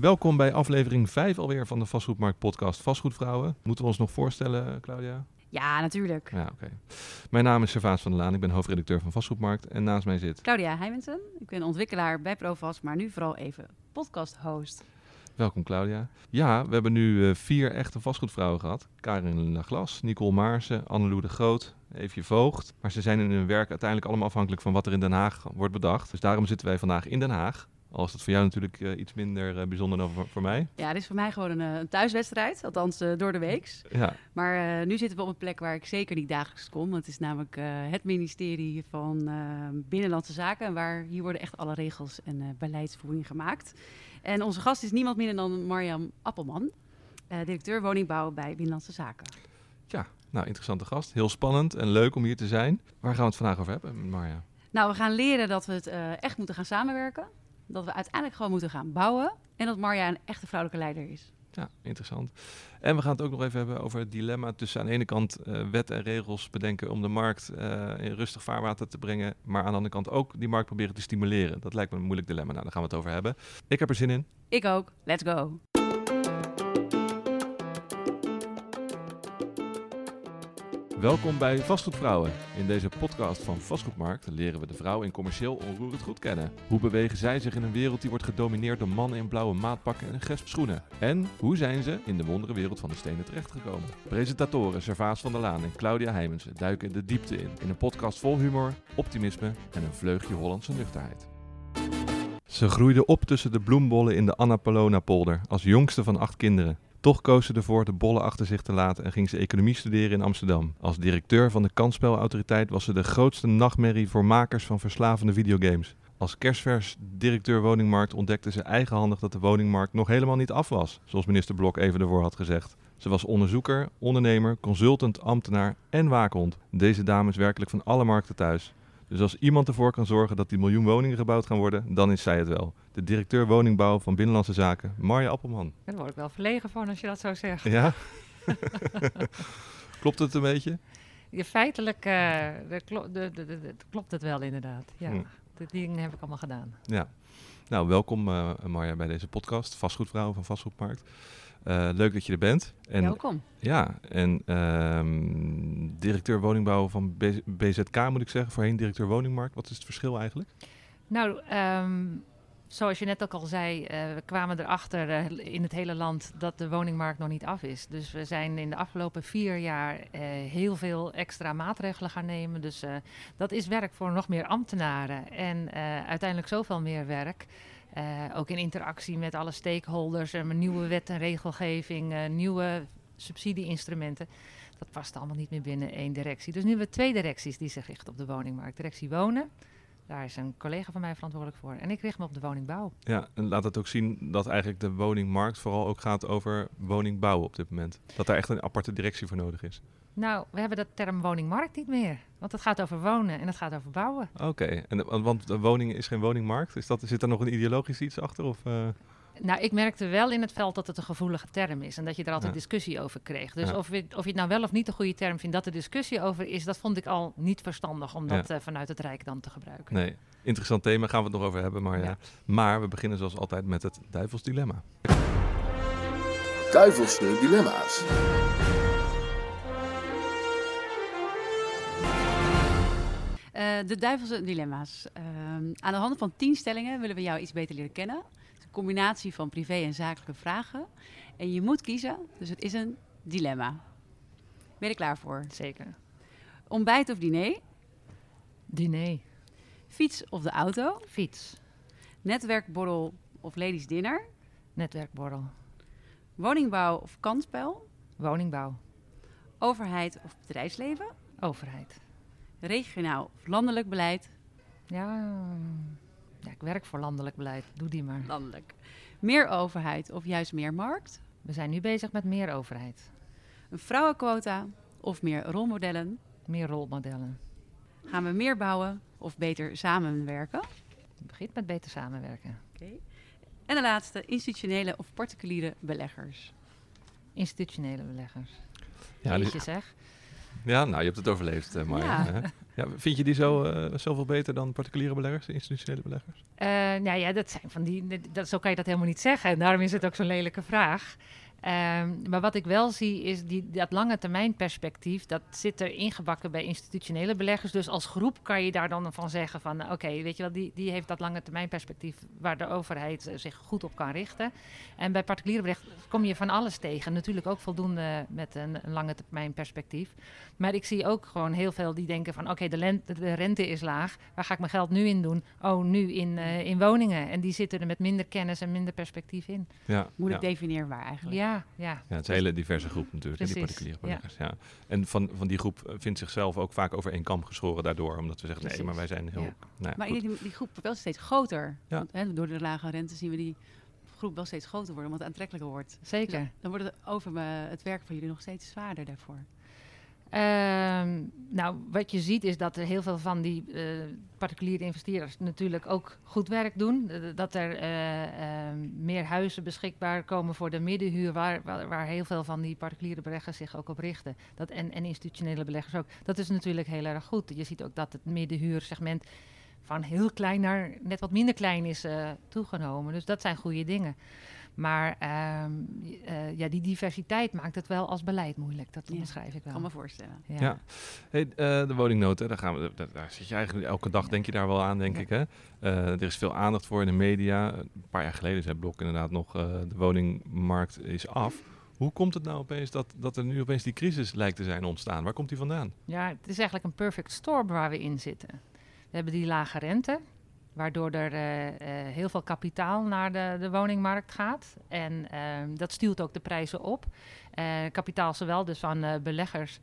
Welkom bij aflevering 5 alweer van de Vastgoedmarkt podcast Vastgoedvrouwen. Moeten we ons nog voorstellen, Claudia? Ja, natuurlijk. Ja, oké. Mijn naam is Servaas van der Laan, ik ben hoofdredacteur van Vastgoedmarkt en naast mij zit... Claudia Heimensen. Ik ben ontwikkelaar bij Provast, maar nu vooral even podcast-host. Welkom Claudia. Ja, we hebben nu uh, vier echte vastgoedvrouwen gehad. Karin Laglas, Nicole Maarsen, Annelou de Groot, Eefje Voogd. Maar ze zijn in hun werk uiteindelijk allemaal afhankelijk van wat er in Den Haag wordt bedacht. Dus daarom zitten wij vandaag in Den Haag. Al is dat voor jou natuurlijk uh, iets minder uh, bijzonder dan voor, voor, mij. Ja, dit is voor mij gewoon een, een thuiswedstrijd, althans uh, door de weeks. Ja. Maar nu zitten we op een plek waar ik zeker niet dagelijks kom. Het is namelijk het ministerie van Binnenlandse Zaken, waar hier worden echt alle regels en beleidsvoering gemaakt. En onze gast is niemand minder dan Marjam Appelman, directeur woningbouw bij Binnenlandse Zaken. Ja, nou interessante gast. Heel spannend en leuk om hier te zijn. Waar gaan we het vandaag over hebben, Marja? Nou, we gaan leren dat we het echt moeten gaan samenwerken dat we uiteindelijk gewoon moeten gaan bouwen. En dat Marja een echte vrouwelijke leider is. Ja, interessant. En we gaan het ook nog even hebben over het dilemma tussen aan de ene kant uh, wet en regels bedenken om de markt uh, in rustig vaarwater te brengen, maar aan de andere kant ook die markt proberen te stimuleren. Dat lijkt me een moeilijk dilemma. Nou, daar gaan we het over hebben. Ik heb er zin in. Ik ook. Let's go. Welkom bij Vastgoedvrouwen. In deze podcast van Vastgoedmarkt leren we de vrouw in commercieel onroerend goed kennen. Hoe bewegen zij zich in een wereld die wordt gedomineerd door mannen in blauwe maatpakken en gesp schoenen? En hoe zijn ze in de wondere wereld van de stenen terechtgekomen? Presentatoren Servaas van der Laan en Claudia Heimensen duiken de diepte in. In een podcast vol humor, optimisme en een vleugje Hollandse nuchterheid. Ze groeide op tussen de bloembollen in de Annapolona-polder als jongste van acht kinderen. Toch koos ze ervoor de bollen achter zich te laten en ging ze economie studeren in Amsterdam. Als directeur van de kansspelautoriteit was ze de grootste nachtmerrie voor makers van verslavende videogames. Als kerstvers directeur woningmarkt ontdekte ze eigenhandig dat de woningmarkt nog helemaal niet af was, zoals minister Blok even ervoor had gezegd. Ze was onderzoeker, ondernemer, consultant, ambtenaar en waakhond. Deze dame is werkelijk van alle markten thuis. Dus als iemand ervoor kan zorgen dat die miljoen woningen gebouwd gaan worden, dan is zij het wel. De directeur woningbouw van Binnenlandse Zaken, Marja Appelman. Daar word ik wel verlegen van als je dat zo zegt. Ja? klopt het een beetje? Ja, feitelijk uh, de klo de, de, klopt het wel inderdaad. Ja, hm. die dingen heb ik allemaal gedaan. Ja. Nou, welkom uh, Marja bij deze podcast, Vastgoedvrouw van Vastgoedmarkt. Uh, leuk dat je er bent. En, Welkom. Ja, en um, directeur woningbouw van BZK moet ik zeggen, voorheen directeur woningmarkt. Wat is het verschil eigenlijk? Nou, um, zoals je net ook al zei, uh, we kwamen erachter uh, in het hele land dat de woningmarkt nog niet af is. Dus we zijn in de afgelopen vier jaar heel veel extra maatregelen gaan nemen. Dus dat is werk voor nog meer ambtenaren en uiteindelijk zoveel meer werk. Uh, ook in interactie met alle stakeholders, en nieuwe wet en regelgeving, uh, nieuwe subsidieinstrumenten. Dat past allemaal niet meer binnen één directie. Dus nu hebben we twee directies die zich richten op de woningmarkt. Directie Wonen, daar is een collega van mij verantwoordelijk voor. En ik richt me op de woningbouw. Ja, en laat het ook zien dat eigenlijk de woningmarkt vooral ook gaat over woningbouw op dit moment. Dat daar echt een aparte directie voor nodig is. Nou, we hebben de term woningmarkt niet meer. Want het gaat over wonen en het gaat over bouwen. Oké, en want de woning is geen woningmarkt. Is dat, zit er nog een ideologisch iets achter? Of, uh... Nou, ik merkte wel in het veld dat het een gevoelige term is en dat je er altijd discussie over kreeg. Dus of, je, of je het nou wel of niet een goede term vindt, dat er discussie over is, dat vond ik al niet verstandig om dat uh, vanuit het Rijk dan te gebruiken. Nee, interessant thema, gaan we het nog over hebben. Maar, ja. maar we beginnen zoals altijd met het duivels dilemma. Duivelse dilemma's. Uh, de duivelse dilemma's. Uh, aan de hand van tien stellingen willen we jou iets beter leren kennen. Combinatie van privé en zakelijke vragen. En je moet kiezen, dus het is een dilemma. Ben je er klaar voor? Zeker. Ontbijt of diner? Diner. Fiets of de auto? Fiets. Netwerkborrel of ladies dinner? Netwerkborrel. Woningbouw of kansspel? Woningbouw. Overheid of bedrijfsleven? Overheid regionaal of landelijk beleid? Ja, ja, ik werk voor landelijk beleid. Doe die maar. Landelijk. Meer overheid of juist meer markt? We zijn nu bezig met meer overheid. Een vrouwenquota of meer rolmodellen? Meer rolmodellen. Gaan we meer bouwen of beter samenwerken? Het begint met beter samenwerken. Oké. Okay. En de laatste, institutionele of particuliere beleggers? Institutionele beleggers. Ja, dus, zeg. Ja, nou, je hebt het overleefd, uh. Ja. Ja, vind je die zo, uh, zoveel beter dan particuliere beleggers, institutionele beleggers? Uh, nou ja, dat zijn van die, dat, zo kan je dat helemaal niet zeggen. En daarom is het ook zo'n lelijke vraag. Um, maar wat ik wel zie is die, dat lange termijn perspectief, dat zit er ingebakken bij institutionele beleggers. Dus als groep kan je daar dan van zeggen van oké, okay, weet je wel, die, die heeft dat lange termijn perspectief waar de overheid zich goed op kan richten. En bij particuliere beleggers kom je van alles tegen. Natuurlijk ook voldoende met een, een lange termijn perspectief. Maar ik zie ook gewoon heel veel die denken van oké, okay, de, de, rente is laag, waar ga ik mijn geld nu in doen? Oh, nu in, uh, in woningen. En die zitten er met minder kennis en minder perspectief in. Ja, Moet ik definiëren waar eigenlijk. Ja, ja, ja. Ja, het is een hele diverse groep natuurlijk, die particuliere beleggers. Ja. En van, van die groep vindt zichzelf ook vaak over één kam geschoren daardoor. Omdat we zeggen, Precies. nee, maar wij zijn heel... Ja. Nou maar die, die groep wel steeds groter. Want, hè, door de lage rente zien we die groep wel steeds groter worden, omdat het aantrekkelijker wordt. Zeker. Dus dan wordt het over me, het werk van jullie nog steeds zwaarder daarvoor. Um, nou, wat je ziet is dat er heel veel van die uh, particuliere investeerders natuurlijk ook goed werk doen. Dat er uh, meer huizen beschikbaar komen voor de middenhuur, waar, waar, heel veel van die particuliere beleggers zich ook op richten. Dat, en, en institutionele beleggers ook. Dat is natuurlijk heel erg goed. Je ziet ook dat het middenhuursegment van heel klein naar net wat minder klein is toegenomen. Dus dat zijn goede dingen. Maar um, uh, ja, die diversiteit maakt het wel als beleid moeilijk. Dat ja, beschrijf ik wel. kan me voorstellen. Ja. ja. Hey, uh, de woningnood, hè, daar, gaan we, daar, daar, zit je eigenlijk elke dag, denk je daar wel aan, denk ik. Hè? Uh, er is veel aandacht voor in de media. Een paar jaar geleden zei Blok inderdaad nog, de woningmarkt is af. Hoe komt het nou opeens dat, dat er nu opeens die crisis lijkt te zijn ontstaan? Waar komt die vandaan? Ja, het is eigenlijk een perfect storm waar we in zitten. We hebben die lage rente, waardoor er uh, uh, heel veel kapitaal naar de, de woningmarkt gaat. En uh, dat stuurt ook de prijzen op. kapitaal zowel dus van beleggers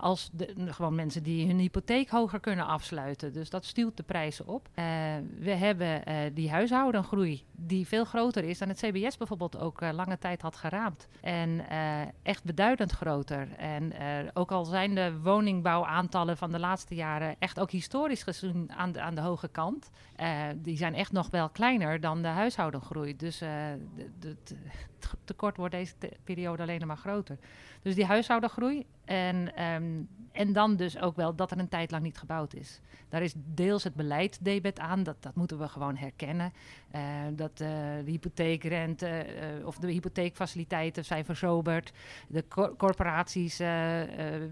als de, gewoon mensen die hun hypotheek hoger kunnen afsluiten. Dus dat stuurt de prijzen op. we hebben die huishoudengroei die veel groter is dan het CBS bijvoorbeeld ook lange tijd had geraamd. En echt beduidend groter. En ook al zijn de woningbouwaantallen van de laatste jaren echt ook historisch gezien aan de, aan de hoge kant. Die zijn echt nog wel kleiner dan de huishoudengroei. Dus uh, tekort wordt deze periode alleen maar groter. Dus die huishoudengroei en, um, en dan dus ook wel dat er een tijd lang niet gebouwd is. Daar is deels het beleid debet aan, dat, dat moeten we gewoon herkennen. Uh, dat de hypotheekrente of de hypotheekfaciliteiten zijn verzoberd. De cor corporaties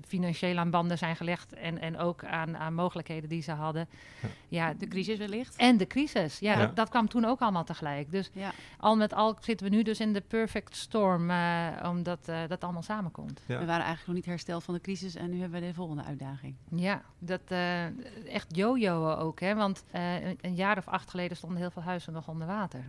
financieel aan banden zijn gelegd en, en ook aan, aan mogelijkheden die ze hadden. Ja, ja de crisis wellicht. En de crisis, ja, ja. Dat, dat, kwam toen ook allemaal tegelijk. Dus ja. al met al zitten we nu dus in de perfect storm, uh, omdat uh, dat allemaal samenkomt. Ja. We waren eigenlijk nog niet hersteld van de crisis en nu hebben we de volgende uitdaging. Ja, dat uh, echt jojoen ook, hè? want een, een, jaar of acht geleden stonden heel veel huizen nog onder water.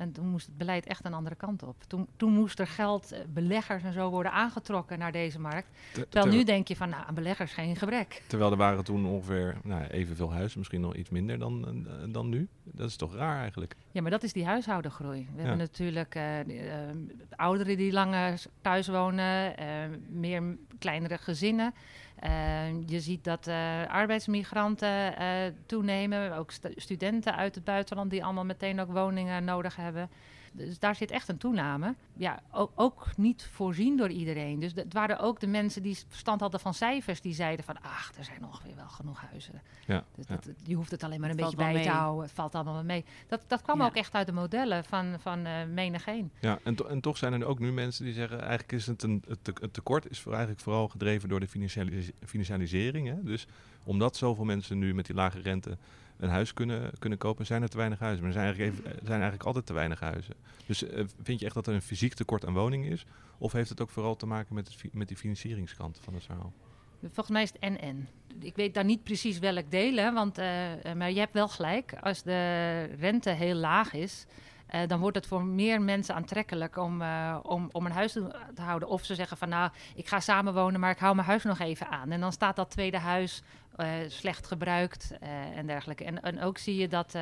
En toen moest het beleid echt een andere kant op. Toen, toen moest er geld, beleggers en zo worden aangetrokken naar deze markt. Ter, terwijl nu denk je van, nou, aan beleggers geen gebrek. Terwijl er waren toen ongeveer nou, evenveel huizen, misschien nog iets minder dan, dan nu. Dat is toch raar eigenlijk? Ja, maar dat is die huishoudengroei. We ja. hebben natuurlijk uh, uh, ouderen die langer thuis wonen, uh, meer kleinere gezinnen. Uh, je ziet dat uh, arbeidsmigranten uh, toenemen, ook st studenten uit het buitenland die allemaal meteen ook woningen nodig hebben. Dus daar zit echt een toename. Ja, ook, ook niet voorzien door iedereen. Dus het waren ook de mensen die verstand hadden van cijfers, die zeiden van, ach, er zijn ongeveer wel genoeg huizen. Ja, dus ja. Dat, je hoeft het alleen maar een het beetje bij mee. te houden. Het valt allemaal wel mee. Dat, dat kwam Ja. ook echt uit de modellen van, van uh, menigeen. Ja, en, to en toch zijn er ook nu mensen die zeggen, eigenlijk is het een het, te het tekort is voor eigenlijk vooral gedreven door de financialis financialisering. Hè? Dus omdat zoveel mensen nu met die lage rente een huis kunnen, kunnen kopen, zijn er te weinig huizen. Maar er zijn eigenlijk, even, zijn eigenlijk altijd te weinig huizen. Dus uh, vind je echt dat er een fysiek tekort aan woningen is? Of heeft het ook vooral te maken met, het, met die financieringskant van het verhaal? Volgens mij is het en-en. Ik weet daar niet precies welk deel, hè, want, uh, maar je hebt wel gelijk. Als de rente heel laag is, dan wordt het voor meer mensen aantrekkelijk om, om, om een huis te, houden. Of ze zeggen van nou, ik ga samenwonen, maar ik hou mijn huis nog even aan. En dan staat dat tweede huis uh, slecht gebruikt en dergelijke. En, en ook zie je dat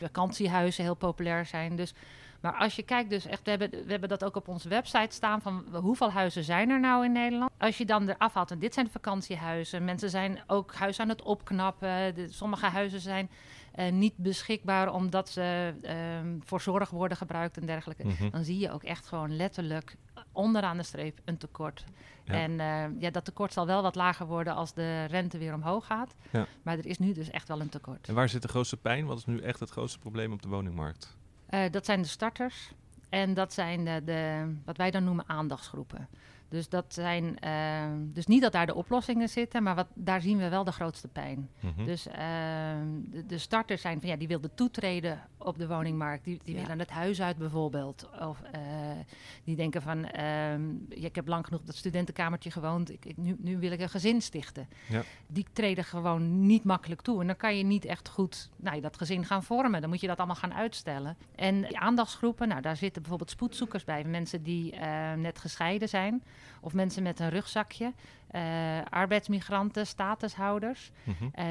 vakantiehuizen heel populair zijn. Dus, maar als je kijkt dus echt, we hebben, we hebben dat ook op onze website staan van hoeveel huizen zijn er nou in Nederland. Als je dan eraf haalt, en dit zijn vakantiehuizen. Mensen zijn ook huis aan het opknappen. De, sommige huizen zijn niet beschikbaar omdat ze uh, voor zorg worden gebruikt en dergelijke. Mhm. Dan zie je ook echt gewoon letterlijk onderaan de streep een tekort. Ja. En eh, ja, dat tekort zal wel wat lager worden als de rente weer omhoog gaat. Ja. Maar er is nu dus echt wel een tekort. En waar zit de grootste pijn? Wat is nu echt het grootste probleem op de woningmarkt? Eh, dat zijn de starters en dat zijn de, de, wat wij dan noemen aandachtsgroepen. Dus, dat zijn, eh, dus niet dat daar de oplossingen zitten, maar wat, daar zien we wel de grootste pijn. Mhm. Dus eh, de, de starters zijn van ja, die wilden toetreden op de woningmarkt. Die, die Ja. willen het huis uit bijvoorbeeld. Of eh, die denken van ehm, ja, ik heb lang genoeg dat studentenkamertje gewoond. Ik, ik- nu, nu wil ik een gezin stichten. Ja. Die treden gewoon niet makkelijk toe. En dan kan je niet echt goed nou, dat gezin gaan vormen. Dan moet je dat allemaal gaan uitstellen. En die aandachtsgroepen, nou, daar zitten bijvoorbeeld spoedzoekers bij. Mensen die net gescheiden zijn. Of mensen met een rugzakje. eh, arbeidsmigranten, statushouders. Mhm. Eh,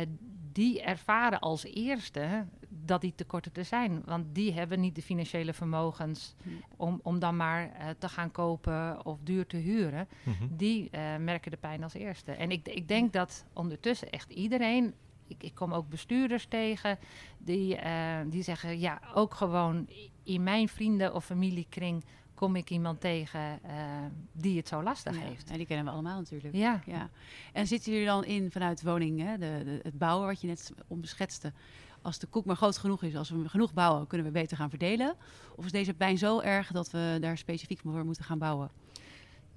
die ervaren als eerste dat die tekorten er zijn. Want die hebben niet de financiële vermogens Hm. om, om dan maar eh, te gaan kopen of duur te huren. Mhm. Die eh, merken de pijn als eerste. En ik, ik denk dat ondertussen echt iedereen. Ik, ik kom ook bestuurders tegen die, eh, die zeggen: ja, ook gewoon in mijn vrienden- of familiekring kom ik iemand tegen eh, die het zo lastig Ja, heeft. ja, die kennen we allemaal natuurlijk. Ja, Ja. En zitten jullie dan in vanuit woning, hè, de, de, het bouwen wat je net omschetste? Als de koek maar groot genoeg is, als we genoeg bouwen, kunnen we beter gaan verdelen? Of is deze pijn zo erg dat we daar specifiek voor moeten gaan bouwen?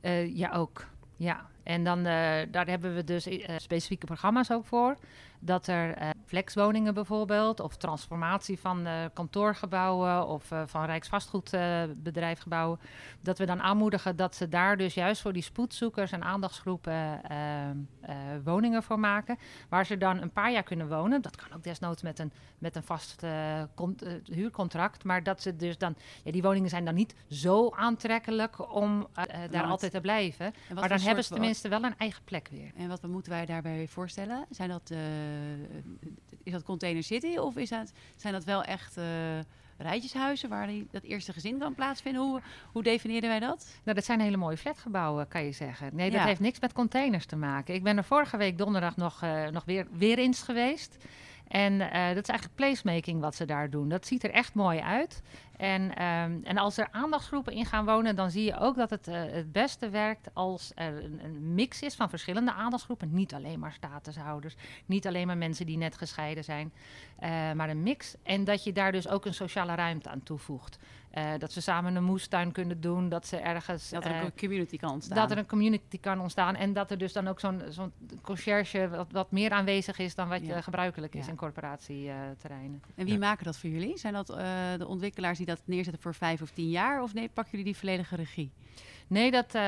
Eh, ja, ook. Ja, en dan eh, daar hebben we dus eh, specifieke programma's ook voor. Dat er eh, flexwoningen bijvoorbeeld, of transformatie van kantoorgebouwen of van Rijksvastgoedbedrijfgebouwen. dat we dan aanmoedigen dat ze daar dus juist voor die spoedzoekers en aandachtsgroepen woningen voor maken. Waar ze dan een paar jaar kunnen wonen. Dat kan ook desnoods met een, met een vast con- huurcontract. Maar dat ze dus dan, ja, die woningen zijn dan niet zo aantrekkelijk om daar altijd te blijven. Maar dan hebben ze tenminste wel een eigen plek weer. En wat moeten wij daarbij voorstellen? Zijn dat, eh, is dat Container City of is dat, zijn dat wel echt eh, rijtjeshuizen waar die, dat eerste gezin kan plaatsvinden? Hoe, hoe definiëren wij dat? Nou, dat zijn hele mooie flatgebouwen, kan je zeggen. Nee, dat Ja. heeft niks met containers te maken. Ik ben er vorige week donderdag nog, eh, nog weer, weer eens geweest. En dat is eigenlijk placemaking wat ze daar doen. Dat ziet er echt mooi uit. En, ehm, en als er aandachtsgroepen in gaan wonen, dan zie je ook dat het eh, het beste werkt als er een, een mix is van verschillende aandachtsgroepen. Niet alleen maar statushouders, niet alleen maar mensen die net gescheiden zijn, eh, maar een mix. En dat je daar dus ook een sociale ruimte aan toevoegt. Eh, dat ze samen een moestuin kunnen doen, dat ze ergens... Dat er eh, ook een community kan ontstaan. dat er een community kan ontstaan en dat er dus dan ook zo'n zo'n conciërge wat, wat meer aanwezig is dan wat Ja. eh, gebruikelijk is Ja. in corporatieterreinen. En wie Ja. maken dat voor jullie? Zijn dat eh, de ontwikkelaars die dat neerzetten voor vijf of tien jaar? Of nee, pakken jullie die volledige regie? Nee, dat, eh,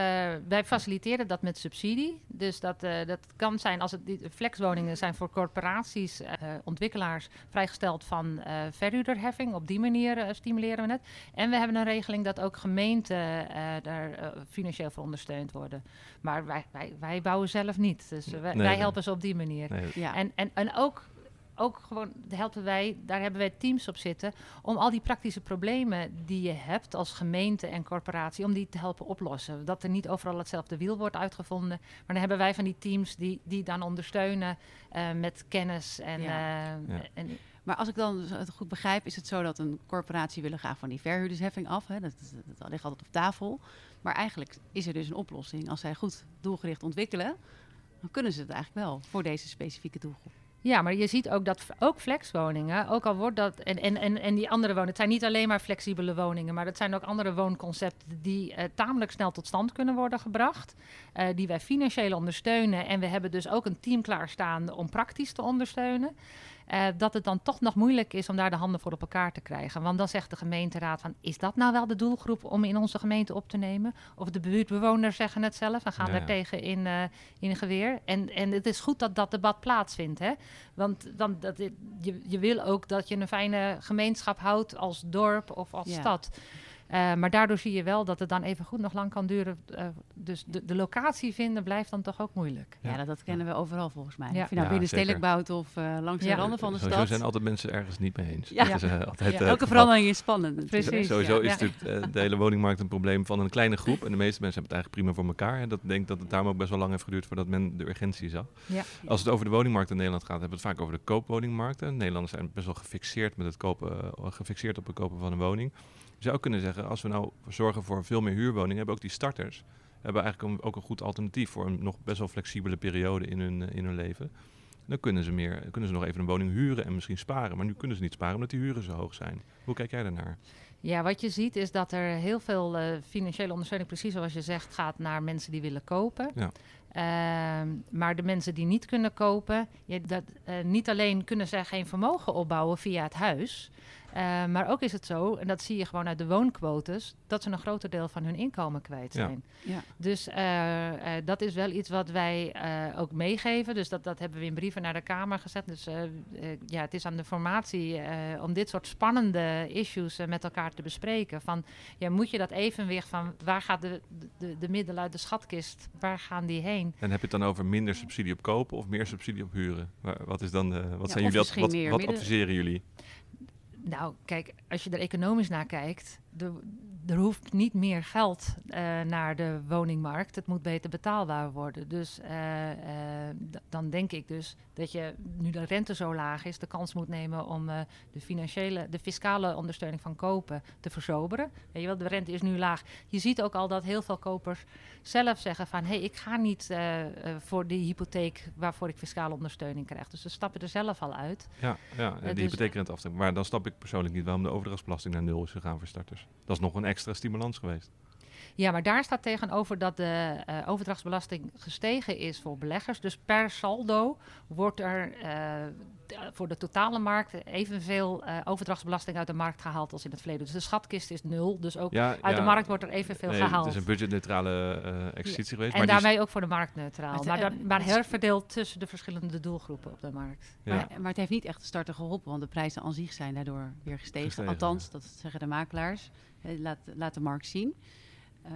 wij faciliteren dat met subsidie. Dus dat, eh, dat kan zijn als het die flexwoningen zijn voor corporaties, eh, ontwikkelaars vrijgesteld van eh verhuurderheffing. Op die manier stimuleren we het. En we hebben een regeling dat ook gemeenten eh, daar financieel voor ondersteund worden. Maar wij, wij, wij bouwen zelf niet. Dus wij, Nee, wij nee. helpen ze op die manier. Nee, Ja. En, en, en ook, ook gewoon helpen wij, daar hebben wij teams op zitten, om al die praktische problemen die je hebt als gemeente en corporatie, om die te helpen oplossen. Dat er niet overal hetzelfde wiel wordt uitgevonden. Maar dan hebben wij van die teams die, die dan ondersteunen eh, met kennis. En, Ja. eh, Ja. en Maar als ik dan het goed begrijp, is het zo dat een corporatie willen graag van die verhuurdersheffing af. Hè? Dat, dat, dat ligt altijd op tafel. Maar eigenlijk is er dus een oplossing. Als zij goed doelgericht ontwikkelen, dan kunnen ze het eigenlijk wel voor deze specifieke doelgroep. Ja, maar je ziet ook dat ook flexwoningen, ook al wordt dat. En, en, en, en die andere woningen, het zijn niet alleen maar flexibele woningen, maar het zijn ook andere woonconcepten die eh, tamelijk snel tot stand kunnen worden gebracht. eh, die wij financieel ondersteunen. En we hebben dus ook een team klaarstaan om praktisch te ondersteunen. Eh, dat het dan toch nog moeilijk is om daar de handen voor op elkaar te krijgen. Want dan zegt de gemeenteraad van, is dat nou wel de doelgroep om in onze gemeente op te nemen? Of de buurtbewoners zeggen het zelf en gaan Ja, daar ja. tegen in, eh, in geweer. En, en het is goed dat dat debat plaatsvindt, hè? Want dan, dat, je, je wil ook dat je een fijne gemeenschap houdt als dorp of als Ja. stad. Eh, maar daardoor zie je wel dat het dan even goed nog lang kan duren. Eh, dus de, de locatie vinden blijft dan toch ook moeilijk. Ja, Ja. dat, dat kennen we overal volgens mij. Ja. Of je nou Ja, binnenstedelijk bouwt of eh, langs de randen van de Sowieso stad. zijn altijd mensen ergens niet mee eens. Ja. Dat is eh, altijd, Ja, elke verandering is spannend. Precies. Sowieso ja. is natuurlijk de hele woningmarkt een probleem van een kleine groep. En de meeste mensen hebben het eigenlijk prima voor elkaar. En dat denk dat het daarom ook best wel lang heeft geduurd voordat men de urgentie zag. Ja. Als het over de woningmarkt in Nederland gaat, hebben we het vaak over de koopwoningmarkten. Nederlanders zijn best wel gefixeerd, met het kopen, gefixeerd op het kopen van een woning. Je zou kunnen zeggen, als we nou zorgen voor veel meer huurwoningen, hebben ook die starters hebben eigenlijk een, ook een goed alternatief voor een nog best wel flexibele periode in hun, in hun leven. Dan kunnen ze, meer, kunnen ze nog even een woning huren en misschien sparen. Maar nu kunnen ze niet sparen omdat die huren zo hoog zijn. Hoe kijk jij daarnaar? Ja, wat je ziet is dat er heel veel uh, financiële ondersteuning, precies zoals je zegt, gaat naar mensen die willen kopen. Ja. Uh, maar de mensen die niet kunnen kopen, dat, uh, niet alleen kunnen zij geen vermogen opbouwen via het huis. Uh, maar ook is het zo, en dat zie je gewoon uit de woonquotes, dat ze een groter deel van hun inkomen kwijt zijn. Ja. Ja. Dus uh, uh, dat is wel iets wat wij ook meegeven. Dus dat, dat hebben we in brieven naar de Kamer gezet. Dus ja, het is aan de formatie om dit soort spannende issues met elkaar te bespreken. Van, ja, moet je dat evenwicht van waar gaat de, de, de middelen uit de schatkist, waar gaan die heen? En heb je het dan over minder subsidie op kopen of meer subsidie op huren? Wat, is dan, wat ja, zijn jullie, wat, wat, wat adviseren jullie? Nou, kijk, als je er economisch naar kijkt, de, er hoeft niet meer geld uh, naar de woningmarkt. Het moet beter betaalbaar worden. Dus uh, uh, dan denk ik dus dat je, nu de rente zo laag is, de kans moet nemen om de financiële, de fiscale ondersteuning van kopen te verzoberen. Weet je wel, de rente is nu laag. Je ziet ook al dat heel veel kopers zelf zeggen van, hé, hey, ik ga niet voor die hypotheek waarvoor ik fiscale ondersteuning krijg. Dus ze stappen er zelf al uit. Ja, ja de dus, hypotheekrente af. Maar dan stap ik persoonlijk niet waarom de overdrachtsbelasting naar nul is gegaan voor starters. Dat is nog een extra stimulans geweest. Ja, maar daar staat tegenover dat de uh, overdrachtsbelasting gestegen is voor beleggers. Dus per saldo wordt er uh, voor de totale markt evenveel uh, overdrachtsbelasting uit de markt gehaald als in het verleden. Dus de schatkist is nul, dus ook ja, uit ja, de markt wordt er evenveel nee, gehaald. Het is een budgetneutrale exercitie geweest. En maar daarmee ook voor de markt neutraal. Maar, maar, maar herverdeeld tussen de verschillende doelgroepen op de markt. Maar, maar, het heeft niet echt de starter geholpen, want de prijzen aan zich zijn daardoor weer gestegen. gestegen Althans, dat zeggen de makelaars. Laat, laat de markt zien. Uh,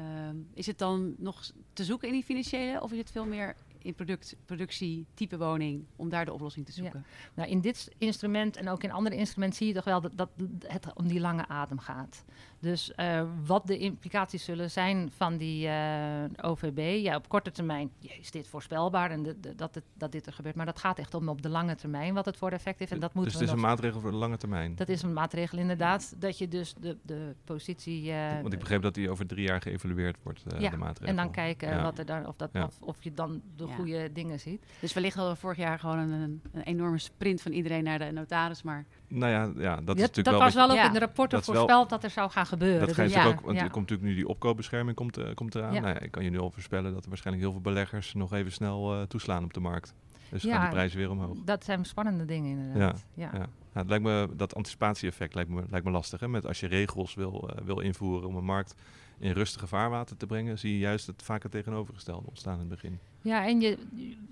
is het dan nog te zoeken in die financiële of is het veel meer in product, productie, type woning, om daar de oplossing te zoeken? Ja. Nou, in dit instrument en ook in andere instrumenten zie je toch wel dat, dat het om die lange adem gaat. Dus uh, wat de implicaties zullen zijn van die uh, eh, OVB. Ja, op korte termijn is dit voorspelbaar en de, de, dat, het, dat dit er gebeurt. Maar dat gaat echt om op de lange termijn wat het voor effect heeft. En dat dus het is een maatregel voor de lange termijn? Dat is een maatregel inderdaad. Dat je dus de, de positie... Uh, Want ik begreep dat die over drie jaar geëvalueerd wordt, ja, de maatregel. en dan kijken ja. wat er dan, of, dat, ja. of, of, je dan de goede dingen ziet. Dus wellicht hadden we vorig jaar gewoon een, een enorme sprint van iedereen naar de notaris. Maar nou ja, ja dat is natuurlijk dat wel... was wel ook in de rapporten voorspeld dat er zou gaan gebeuren. Dat dus ja, ook, want er komt natuurlijk nu die opkoopbescherming komt, uh, komt eraan. Nou ik kan je nu al voorspellen dat er waarschijnlijk heel veel beleggers nog even snel uh, toeslaan op de markt. Dus gaan de prijzen weer omhoog. Dat zijn spannende dingen inderdaad. Ja, ja. het lijkt me, dat anticipatie-effect lijkt me, lijkt me lastig. Hè? Met als je regels wil, uh, wil invoeren om een markt in rustige vaarwater te brengen, zie je juist het vaak het tegenovergestelde ontstaan in het begin. Ja, en je,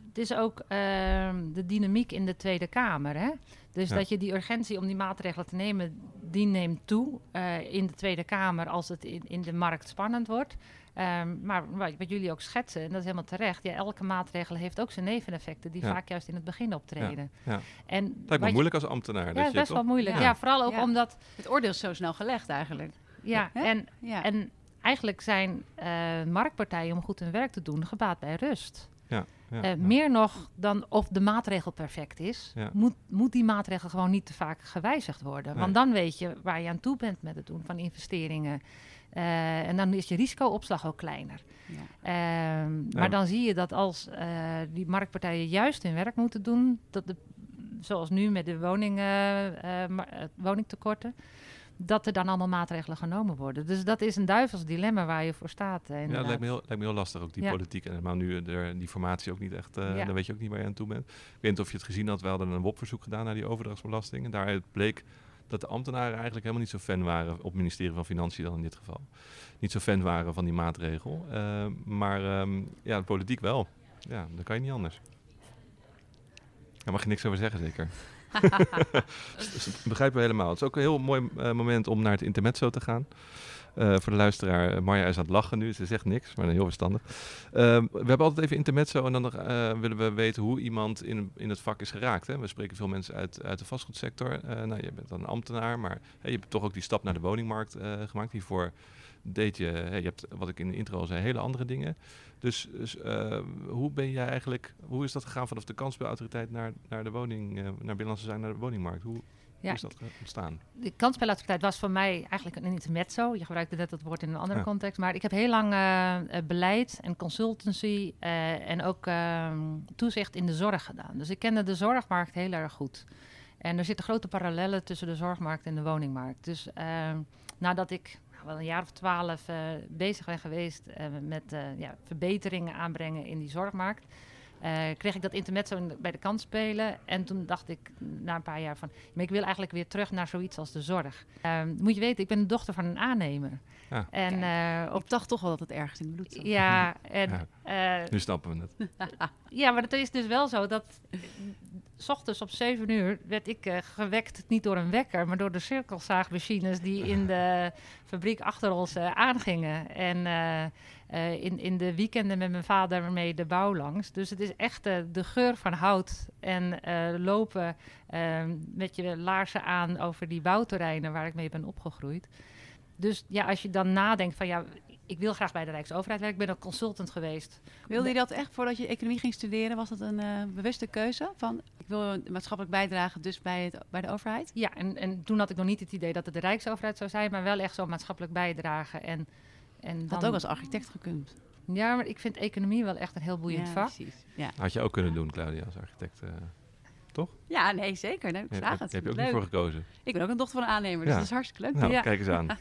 het is ook uh, de dynamiek in de Tweede Kamer. Hè? Dus dat je die urgentie om die maatregelen te nemen, die neemt toe uh, in de Tweede Kamer als het in, in de markt spannend wordt. Um, maar wat jullie ook schetsen, en dat is helemaal terecht, ja, elke maatregel heeft ook zijn neveneffecten die vaak juist in het begin optreden. Ja, ja. En het lijkt me moeilijk als ambtenaar. Ja, dat is best wel moeilijk. Ja, vooral ook omdat... Het oordeel is zo snel gelegd eigenlijk. Ja, en, en eigenlijk zijn uh, marktpartijen om goed hun werk te doen gebaat bij rust. Ja, ja, uh, Meer nog dan of de maatregel perfect is, moet, moet die maatregel gewoon niet te vaak gewijzigd worden. Want dan weet je waar je aan toe bent met het doen van investeringen. Uh, en dan is je risicoopslag ook kleiner. Ehm, maar dan zie je dat als die marktpartijen juist hun werk moeten doen, dat de, zoals nu met de woning, woningtekorten, dat er dan allemaal maatregelen genomen worden. Dus dat is een duivels dilemma waar je voor staat. ja, dat lijkt me, heel, lijkt me heel lastig, ook die politiek. En maar nu er, die formatie ook niet echt, uh, dan weet je ook niet waar je aan toe bent. Ik weet niet of je het gezien had, we hadden een WOP-verzoek gedaan naar die overdrachtsbelasting. En daaruit bleek dat de ambtenaren eigenlijk helemaal niet zo fan waren, op het ministerie van Financiën dan in dit geval. Niet zo fan waren van die maatregel. Uh, maar um, ja, de politiek wel. Ja, dan kan je niet anders. Daar mag je niks over zeggen, zeker. dus begrijpen we helemaal. Het is ook een heel mooi uh, moment om naar het intermezzo te gaan. Uh, voor de luisteraar, uh, Marja is aan het lachen nu, ze zegt niks, maar heel verstandig. Ehm, we hebben altijd even intermezzo en dan willen we weten hoe iemand in, in het vak is geraakt. Hè? We spreken veel mensen uit, uit de vastgoedsector. nou, je bent dan een ambtenaar, maar je hebt toch ook die stap naar de woningmarkt gemaakt. Hiervoor deed je, hey, je hebt, wat ik in de intro zei, hele andere dingen. Dus, dus uh, hoe ben jij eigenlijk, hoe is dat gegaan vanaf de kansspelautoriteit naar, naar de woning, uh, naar Binnenlandse Zaken, naar de woningmarkt? Hoe, Ja, is dat ontstaan? de kansspelactiviteit was voor mij eigenlijk een intermezzo. Je gebruikte net dat woord in een andere Ja. context. Maar ik heb heel lang eh, eh, beleid en consultancy eh, en ook ehm, toezicht in de zorg gedaan. Dus ik kende de zorgmarkt heel erg goed. En er zitten grote parallellen tussen de zorgmarkt en de woningmarkt. Dus ehm, nadat ik wel een jaar of twaalf eh, bezig geweest eh, met eh, verbeteringen aanbrengen in die zorgmarkt... eh, kreeg ik dat intermezzo in de- bij de kant spelen. En toen dacht ik na een paar jaar van... Maar ik wil eigenlijk weer terug naar zoiets als de zorg. Ehm, moet je weten, ik ben de dochter van een aannemer. Ja. En eh, op Ik dacht toch wel dat het ergens in het bloed zat. ja, en Ja. eh, Nu snappen we het. ja, maar het is dus wel zo dat s ochtends op 7 uur werd ik eh, gewekt, niet door een wekker, maar door de cirkelzaagmachines die in de fabriek achter ons eh, aangingen. En eh, in, in de weekenden met mijn vader mee de bouw langs. Dus het is echt eh, de geur van hout en eh, lopen eh, met je laarzen aan over die bouwterreinen waar ik mee ben opgegroeid. Dus ja, als je dan nadenkt van ja, ik wil graag bij de Rijksoverheid werken. Ik ben ook consultant geweest. Wilde je dat echt voordat je economie ging studeren? Was dat een bewuste keuze? Van ik wil maatschappelijk bijdragen, dus bij, het, bij de overheid? Ja, en, en toen had ik nog niet het idee dat het de Rijksoverheid zou zijn, maar wel echt zo maatschappelijk bijdragen. En, en dan, Had ook als architect gekund. Ja, maar ik vind economie wel echt een heel boeiend ja, vak. Precies. Ja. Had je ook kunnen doen, Claudia, als architect. eh. ja, nee, zeker. Nee, ik Heb- vraag het. heb je ook Leuk. niet voor gekozen? Ik ben ook een dochter van een aannemer, dus Ja. dat is hartstikke leuk. Nou, Ja. kijk eens aan.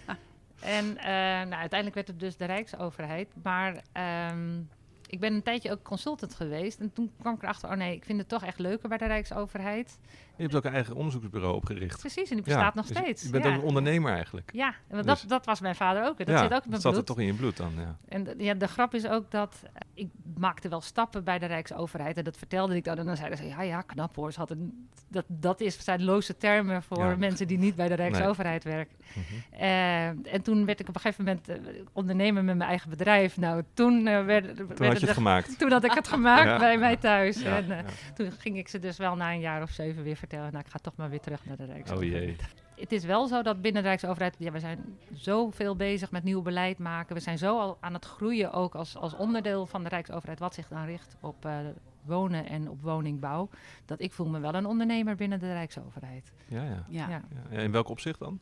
En eh, nou, uiteindelijk werd het dus de Rijksoverheid. Maar ehm, ik ben een tijdje ook consultant geweest. En toen kwam ik erachter, oh nee, ik vind het toch echt leuker bij de Rijksoverheid. Je hebt ook een eigen onderzoeksbureau opgericht. Precies, en die bestaat nog dus steeds. Je bent ook een ondernemer eigenlijk. Ja, want Dus- dat, dat was mijn vader ook. Dat zit ook in mijn dat zat er toch in je bloed dan, ja. En de, ja, de grap is ook dat eh, ik maakte wel stappen bij de Rijksoverheid. En dat vertelde ik dan. En dan zeiden ze, ja, ja, knap hoor. Ze hadden, dat, dat is, zijn loze termen voor mensen die niet bij de Rijksoverheid werken. Mhm. Eh, en toen werd ik op een gegeven moment eh, ondernemer met mijn eigen bedrijf. Nou, toen, werd, Toen werd had je het gemaakt. toen had ik het gemaakt Ja. bij mij thuis. Ja, en ja. toen ging ik ze dus wel na een jaar of zeven weer vertellen. Nou, ik ga toch maar weer terug naar de Oh Rijksoverheid. jee. Het is wel zo dat binnen de Rijksoverheid, ja, we zijn zoveel bezig met nieuw beleid maken. We zijn zo al aan het groeien ook als, als onderdeel van de Rijksoverheid, wat zich dan richt op eh, wonen en op woningbouw. Dat ik voel me wel een ondernemer binnen de Rijksoverheid. Ja, ja. Ja. Ja. ja. In welk opzicht dan?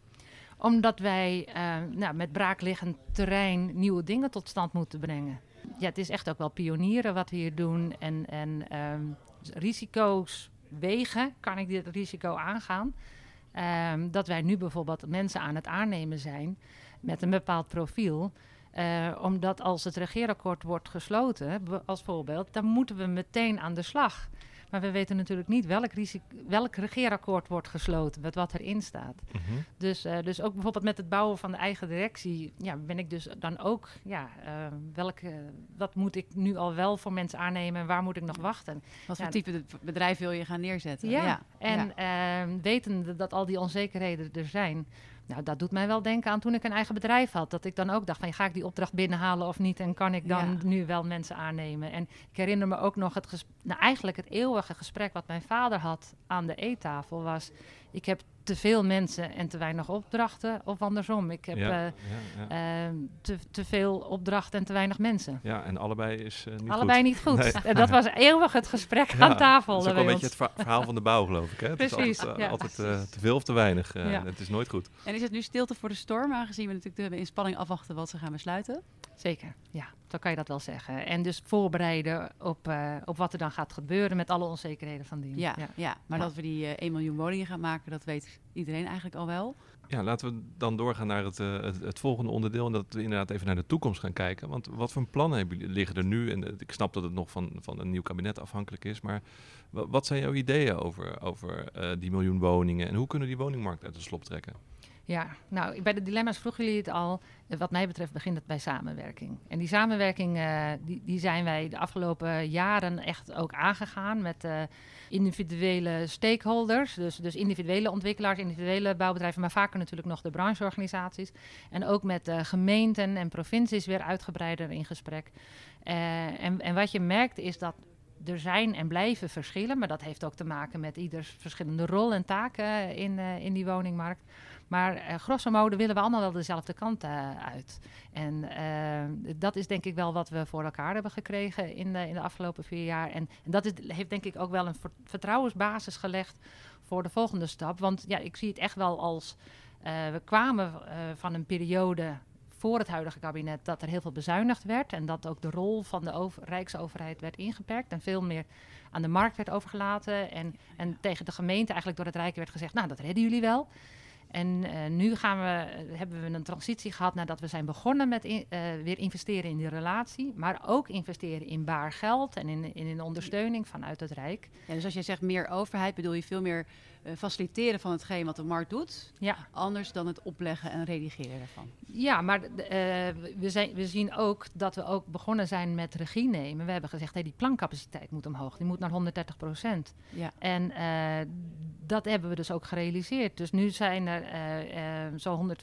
Omdat wij eh, nou, met braakliggend terrein nieuwe dingen tot stand moeten brengen. Ja, het is echt ook wel pionieren wat we hier doen. En, en ehm, risico's wegen, kan ik dit risico aangaan? Ehm, dat wij nu bijvoorbeeld mensen aan het aannemen zijn met een bepaald profiel. Eh, omdat als het regeerakkoord wordt gesloten, als voorbeeld, dan moeten we meteen aan de slag. Maar we weten natuurlijk niet welk, risico, welk regeerakkoord wordt gesloten, met wat erin staat. Mhm. Dus, eh, dus ook bijvoorbeeld met het bouwen van de eigen directie, ja, ben ik dus dan ook, ja, eh, welke, wat moet ik nu al wel voor mensen aannemen en waar moet ik nog wachten? Wat Ja. voor type bedrijf wil je gaan neerzetten? Ja, en ja. ehm, wetende dat al die onzekerheden er zijn. Nou, dat doet mij wel denken aan toen ik een eigen bedrijf had. Dat ik dan ook dacht van, ga ik die opdracht binnenhalen of niet? En kan ik dan Ja. nu wel mensen aannemen? En ik herinner me ook nog het ges- nou, eigenlijk het eeuwige gesprek wat mijn vader had aan de eettafel was... Ik heb te veel mensen en te weinig opdrachten of andersom. Ik heb ja, eh, ja, ja. ehm, te, te veel opdrachten en te weinig mensen. ja, en allebei is eh, niet Allebei goed. niet goed. Nee. En dat was eeuwig het gesprek Ja, aan tafel. Dat is ook een beetje ons. het verha- verhaal van de bouw, geloof ik. Hè? Het is Precies, altijd, eh, ja. altijd eh, te veel of te weinig. eh, Ja. Het is nooit goed. En is het nu stilte voor de storm, aangezien we natuurlijk de in spanning afwachten wat ze gaan besluiten? Zeker, ja, zo kan je dat wel zeggen. En dus voorbereiden op, eh, op wat er dan gaat gebeuren met alle onzekerheden van dien. Ja, ja. maar Ja. dat we die eh 1 miljoen woningen gaan maken, dat weet iedereen eigenlijk al wel. Ja, laten we dan doorgaan naar het, eh, het, het volgende onderdeel. En dat we inderdaad even naar de toekomst gaan kijken. Want wat voor plannen hebben jullie, liggen er nu? En eh, ik snap dat het nog van, van een nieuw kabinet afhankelijk is. Maar wa- wat zijn jouw ideeën over, over eh, die miljoen woningen? En hoe kunnen we die woningmarkt uit de slop trekken? Ja, nou, bij de dilemma's vroegen jullie het al. Wat mij betreft begint het bij samenwerking. En die samenwerking, eh, die, die zijn wij de afgelopen jaren echt ook aangegaan met eh, individuele stakeholders. Dus, dus individuele ontwikkelaars, individuele bouwbedrijven, maar vaker natuurlijk nog de brancheorganisaties. En ook met eh, gemeenten en provincies weer uitgebreider in gesprek. En, en wat je merkt is dat er zijn en blijven verschillen, maar dat heeft ook te maken met ieders verschillende rol en taken in, in die woningmarkt. Maar eh, grosso modo willen we allemaal wel dezelfde kant eh, uit. En eh, dat is denk ik wel wat we voor elkaar hebben gekregen in de, in de afgelopen vier jaar. En, en dat is, heeft denk ik ook wel een ver- vertrouwensbasis gelegd voor de volgende stap. Want ja, ik zie het echt wel als. we kwamen van een periode voor het huidige kabinet dat er heel veel bezuinigd werd. En dat ook de rol van de over- Rijksoverheid werd ingeperkt. En veel meer aan de markt werd overgelaten. En, en tegen de gemeente eigenlijk door het Rijk werd gezegd: Nou, dat redden jullie wel. En eh, nu gaan we, eh, hebben we een transitie gehad nadat we zijn begonnen met eh, weer investeren in die relatie. Maar ook investeren in baar geld en in, in, in ondersteuning vanuit het Rijk. Ja, dus als jij zegt meer overheid, bedoel je veel meer faciliteren van hetgeen wat de markt doet. Ja, Anders dan het opleggen en redigeren ervan. ja maar eh, we, zijn, we zien ook dat we ook begonnen zijn met regie nemen. We hebben gezegd, hey, die plancapaciteit moet omhoog. Die moet naar 130 procent. Ja. En eh, dat hebben we dus ook gerealiseerd. Dus nu zijn er eh, eh, zo'n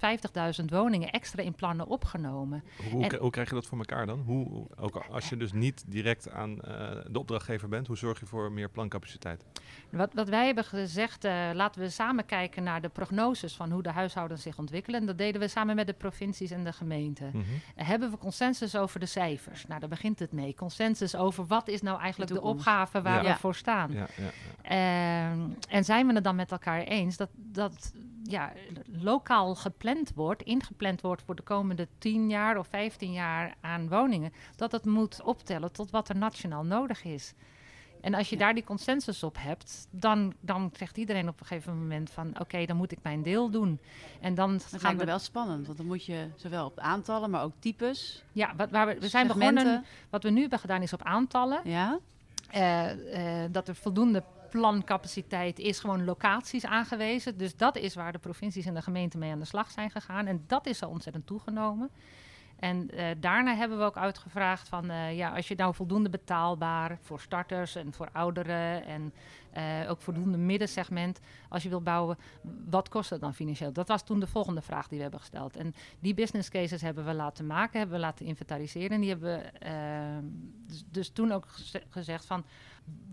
150.000 woningen extra in plannen opgenomen. Hoe, En- hoe krijg je dat voor elkaar dan? Hoe, hoe- ook als je dus niet direct aan eh, de opdrachtgever bent, hoe zorg je voor meer plancapaciteit? Wat, wat wij hebben gezegd, eh, laten we samen kijken naar de prognoses van hoe de huishoudens zich ontwikkelen. En dat deden we samen met de provincies en de gemeenten. Mhm. Hebben we consensus over de cijfers? Nou, daar begint het mee. Consensus over wat is nou eigenlijk de, opgave waar Ja. we voor staan. Ja, ja, ja. Ehm, en zijn we het dan met elkaar eens dat, dat ja, lokaal gepland wordt, ingepland wordt voor de komende 10 jaar of 15 jaar aan woningen, dat het moet optellen tot wat er nationaal nodig is. En als je daar die consensus op hebt, dan, dan zegt iedereen op een gegeven moment van oké, dan moet ik mijn deel doen. En dan Dat gaan lijkt me we. wel spannend, want dan moet je zowel op aantallen, maar ook types. Ja, wat, waar we, we zijn begonnen. Wat we nu hebben gedaan is op aantallen. Ja, Eh, eh, dat er voldoende plancapaciteit is, gewoon locaties aangewezen. Dus dat is waar de provincies en de gemeenten mee aan de slag zijn gegaan. En dat is zo ontzettend toegenomen. En eh, daarna hebben we ook uitgevraagd van, eh, ja, als je nou voldoende betaalbaar voor starters en voor ouderen en eh, ook voldoende middensegment, als je wilt bouwen, wat kost dat dan financieel? Dat was toen de volgende vraag die we hebben gesteld. En die business cases hebben we laten maken, hebben we laten inventariseren. En die hebben we dus, dus toen ook geze- gezegd van,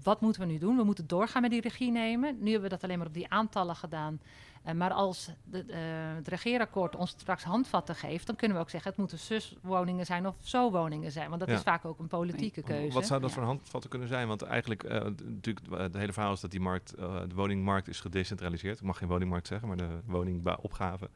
wat moeten we nu doen? We moeten doorgaan met die regie nemen. Nu hebben we dat alleen maar op die aantallen gedaan. Eh, maar als de, eh, het regeerakkoord ons straks handvatten geeft, dan kunnen we ook zeggen: het moeten zus-woningen zijn of zo-woningen zijn. Want dat Ja. is vaak ook een politieke keuze. Wat zou dat Ja. voor handvatten kunnen zijn? Want eigenlijk, eh, natuurlijk, het hele verhaal is dat die markt, eh, de woningmarkt is gedecentraliseerd. Ik mag geen woningmarkt zeggen, maar de woningopgave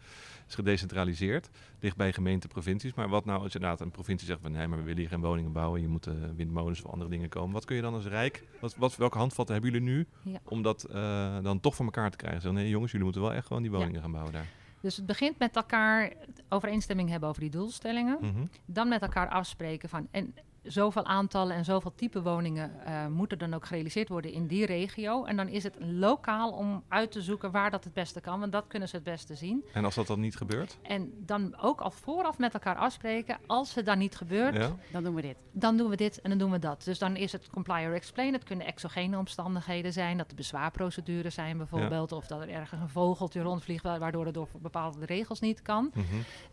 is gedecentraliseerd. Ligt bij gemeenten, provincies. Maar wat nou als inderdaad een provincie zegt van nee, maar we willen hier geen woningen bouwen. Je moet windmolens of andere dingen komen. Wat kun je dan als Rijk, wat, wat, welke handvatten hebben jullie nu Ja. om dat eh, dan toch voor elkaar te krijgen? Zo, nee jongens, jullie moeten wel echt gewoon die Ja. woningen gaan bouwen daar. Dus het begint met elkaar overeenstemming hebben over die doelstellingen. Mhm. Dan met elkaar afspreken van. En zoveel aantallen en zoveel type woningen eh, moeten dan ook gerealiseerd worden in die regio. En dan is het lokaal om uit te zoeken waar dat het beste kan, want dat kunnen ze het beste zien. En als dat dan niet gebeurt? En dan ook al vooraf met elkaar afspreken, als het dan niet gebeurt, Ja? dan doen we dit. dan doen we dit en dan doen we dat. Dus dan is het comply or explain. Het kunnen exogene omstandigheden zijn, dat er bezwaarprocedures zijn bijvoorbeeld, of dat er ergens een vogeltje rondvliegt wa- waardoor het door bepaalde regels niet kan. Mhm.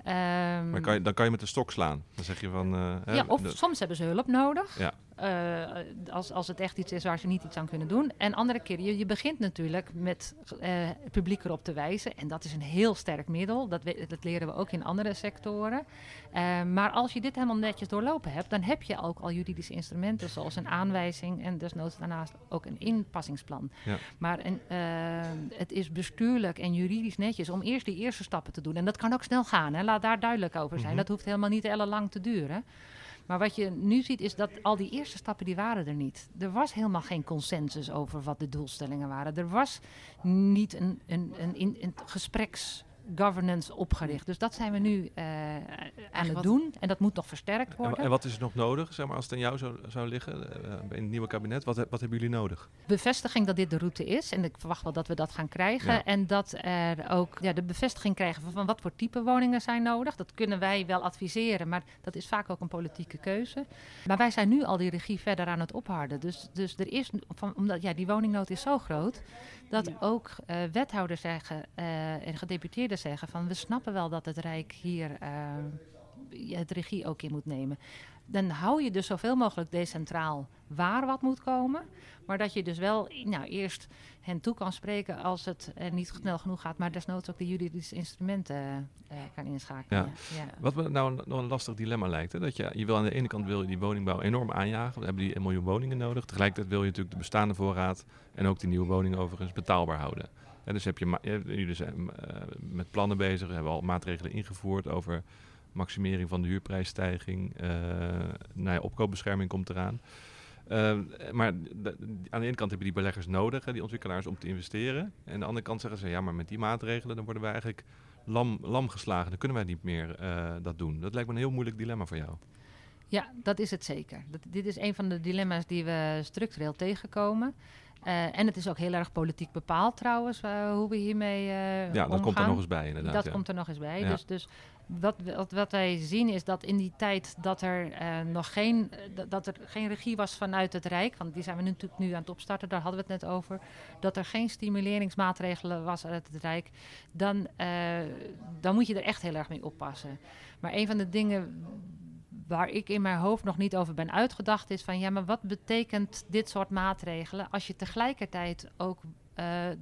Ehm, Maar kan je, dan kan je met de stok slaan. Dan zeg je van... eh, ja, of de- soms hebben ze hulp nodig. Ja. Eh, als, als het echt iets is waar ze niet iets aan kunnen doen. En andere keren, je, je begint natuurlijk met eh, het publiek erop te wijzen. En dat is een heel sterk middel. Dat, we- dat leren we ook in andere sectoren. Eh, maar als je dit helemaal netjes doorlopen hebt, dan heb je ook al juridische instrumenten, zoals een aanwijzing en desnoods daarnaast ook een inpassingsplan. Ja. Maar een, eh, het is bestuurlijk en juridisch netjes om eerst die eerste stappen te doen. En dat kan ook snel gaan, hè? laat daar duidelijk over zijn. Mhm. Dat hoeft helemaal niet ellenlang te duren. Maar wat je nu ziet is dat al die eerste stappen die waren er niet. Er was helemaal geen consensus over wat de doelstellingen waren. Er was niet een, een, een, een, een gespreks governance opgericht. Dus dat zijn we nu eh, aan het wat- doen. En dat moet nog versterkt worden. en wat is er nog nodig, zeg maar, als het aan jou zou, zou liggen eh, in het nieuwe kabinet? Wat, wat hebben jullie nodig? bevestiging dat dit de route is. En ik verwacht wel dat we dat gaan krijgen. Ja. En dat er ook ja, de bevestiging krijgen van, van wat voor type woningen zijn nodig. Dat kunnen wij wel adviseren, maar dat is vaak ook een politieke keuze. Maar wij zijn nu al die regie verder aan het opharden. Dus, dus er is, van, omdat ja, die woningnood is zo groot, dat Ja. ook eh, wethouders zeggen eh, en gedeputeerden zeggen van we snappen wel dat het Rijk hier. eh, het regie ook in moet nemen. Dan hou je dus zoveel mogelijk decentraal waar wat moet komen. Maar dat je dus wel nou, eerst hen toe kan spreken als het uh, niet snel genoeg gaat. Maar desnoods ook de juridische instrumenten uh, kan inschakelen. Ja. Ja. Wat me nou nog een lastig dilemma lijkt. Hè? Dat je, je wil aan de ene kant wil je die woningbouw enorm aanjagen. We hebben die 1 miljoen woningen nodig. Tegelijkertijd wil je natuurlijk de bestaande voorraad en ook die nieuwe woningen overigens betaalbaar houden. En dus heb je, jullie zijn uh, met plannen bezig, we hebben al maatregelen ingevoerd over maximering van de huurprijsstijging. Uh, nou ja, opkoopbescherming komt eraan. Uh, maar aan de ene kant heb je die beleggers nodig, hè, die ontwikkelaars, om te investeren. En aan de andere kant zeggen ze, ja, maar met die maatregelen dan worden wij eigenlijk lam, lam geslagen. Dan kunnen wij niet meer uh, dat doen. Dat lijkt me een heel moeilijk dilemma voor jou. Ja, dat is het zeker. Dat, dit is een van de dilemma's die we structureel tegenkomen. Uh, en het is ook heel erg politiek bepaald trouwens, hoe we hiermee uh, Ja, dat omgaan. komt er nog eens bij inderdaad. Dat ja. komt er nog eens bij. Ja. Dus, dus wat, wat, wij zien is dat in die tijd dat er nog geen, dat er geen regie was vanuit het Rijk, want die zijn we nu, natuurlijk nu aan het opstarten, daar hadden we het net over, dat er geen stimuleringsmaatregelen was uit het Rijk, dan, dan moet je er echt heel erg mee oppassen. Maar een van de dingen waar ik in mijn hoofd nog niet over ben uitgedacht, is van ja, maar wat betekent dit soort maatregelen als je tegelijkertijd ook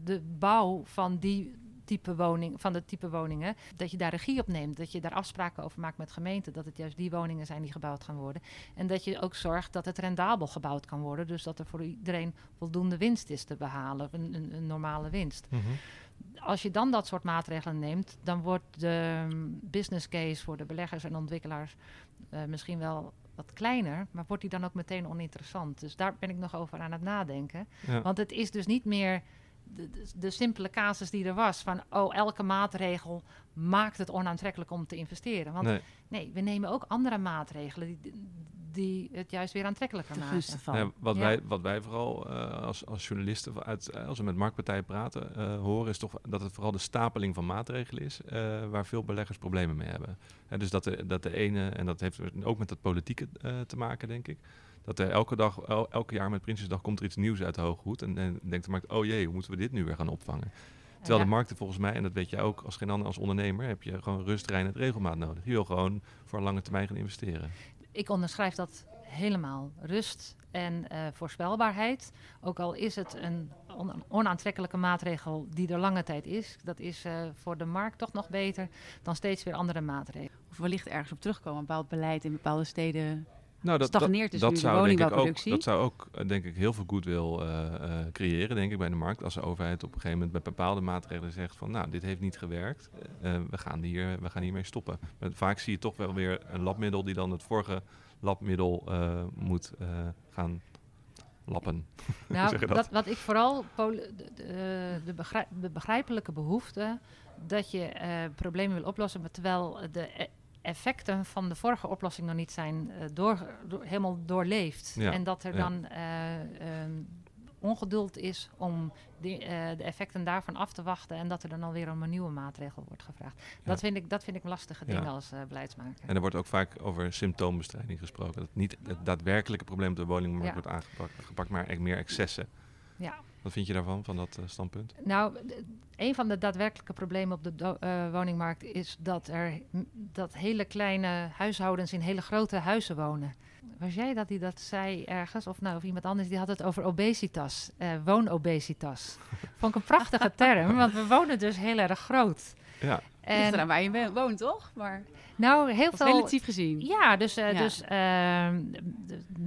de bouw van die type woning, van de type woningen, dat je daar regie op neemt, dat je daar afspraken over maakt met gemeenten, dat het juist die woningen zijn die gebouwd gaan worden. En dat je ook zorgt dat het rendabel gebouwd kan worden, dus dat er voor iedereen voldoende winst is te behalen, een, een, een normale winst. Mm -hmm als je dan dat soort maatregelen neemt, dan wordt de business case voor de beleggers en ontwikkelaars uh, misschien wel wat kleiner, maar wordt die dan ook meteen oninteressant. Dus daar ben ik nog over aan het nadenken. Ja. Want het is dus niet meer de, de, simpele casus die er was van, oh, elke maatregel maakt het onaantrekkelijk om te investeren. Want nee, nee we nemen ook andere maatregelen die, die het juist weer aantrekkelijker maken. Van. Ja, wat, Ja. wij, wat wij vooral uh, als, als journalisten, uit, uh, als we met marktpartijen praten, uh, horen, is toch dat het vooral de stapeling van maatregelen is waar veel beleggers problemen mee hebben. Hè, dus dat de, dat de ene, en dat heeft ook met het politieke te maken, denk ik. Dat er elke dag, el, elke jaar met Prinsjesdag komt er iets nieuws uit de hoge hoed. En, en denkt de markt, oh jee, hoe moeten we dit nu weer gaan opvangen? Terwijl Ja. de markten volgens mij, en dat weet jij ook als geen ander als ondernemer, heb je gewoon rust, reinheid, regelmaat nodig. Je wil gewoon voor een lange termijn gaan investeren. Ik onderschrijf dat helemaal. Rust en eh, voorspelbaarheid. Ook al is het een on- onaantrekkelijke maatregel die er lange tijd is. Dat is eh, voor de markt toch nog beter dan steeds weer andere maatregelen. Of wellicht ergens op terugkomen. Een bepaald beleid in bepaalde steden. Nou, dat, Stagneert dus dat, de zou ik ook, woningbouwproductie. dat zou ook, eh, denk ik, heel veel goodwill eh, eh, creëren, denk ik, bij de markt. Als de overheid op een gegeven moment bij bepaalde maatregelen zegt van, nou, dit heeft niet gewerkt, eh, we, gaan hier, we gaan hiermee stoppen. Maar vaak zie je toch wel weer een labmiddel die dan het vorige labmiddel moet gaan lappen. Nou, dat? dat? wat ik vooral de, de, de, begrij- de begrijpelijke behoefte dat je problemen wil oplossen, maar terwijl de e- effecten van de vorige oplossing nog niet zijn eh, door, door- helemaal doorleefd. Ja, En dat er ja. dan eh, ehm, ongeduld is om die, eh, de effecten daarvan af te wachten en dat er dan alweer om een nieuwe maatregel wordt gevraagd. Dat, vind ik, dat vind ik lastige Ja. dingen als beleidsmaker. En er wordt ook vaak over symptoombestrijding gesproken. Dat niet het daadwerkelijke probleem op de woningmarkt wordt aangepakt, gepakt, maar echt meer excessen. Ja. Wat vind je daarvan, van dat eh, standpunt? Nou, een van de daadwerkelijke problemen op de do- eh, woningmarkt is dat er dat hele kleine huishoudens in hele grote huizen wonen. Was jij dat die dat zei ergens? Of nou, of iemand anders die had het over obesitas, eh, woonobesitas. Vond ik een prachtige term, want we wonen dus heel erg groot. Ja, Ligt En eraan waar je wo- woont, toch? Maar nou, heel veel. relatief gezien. Ja, dus, eh, Ja. dus ehm,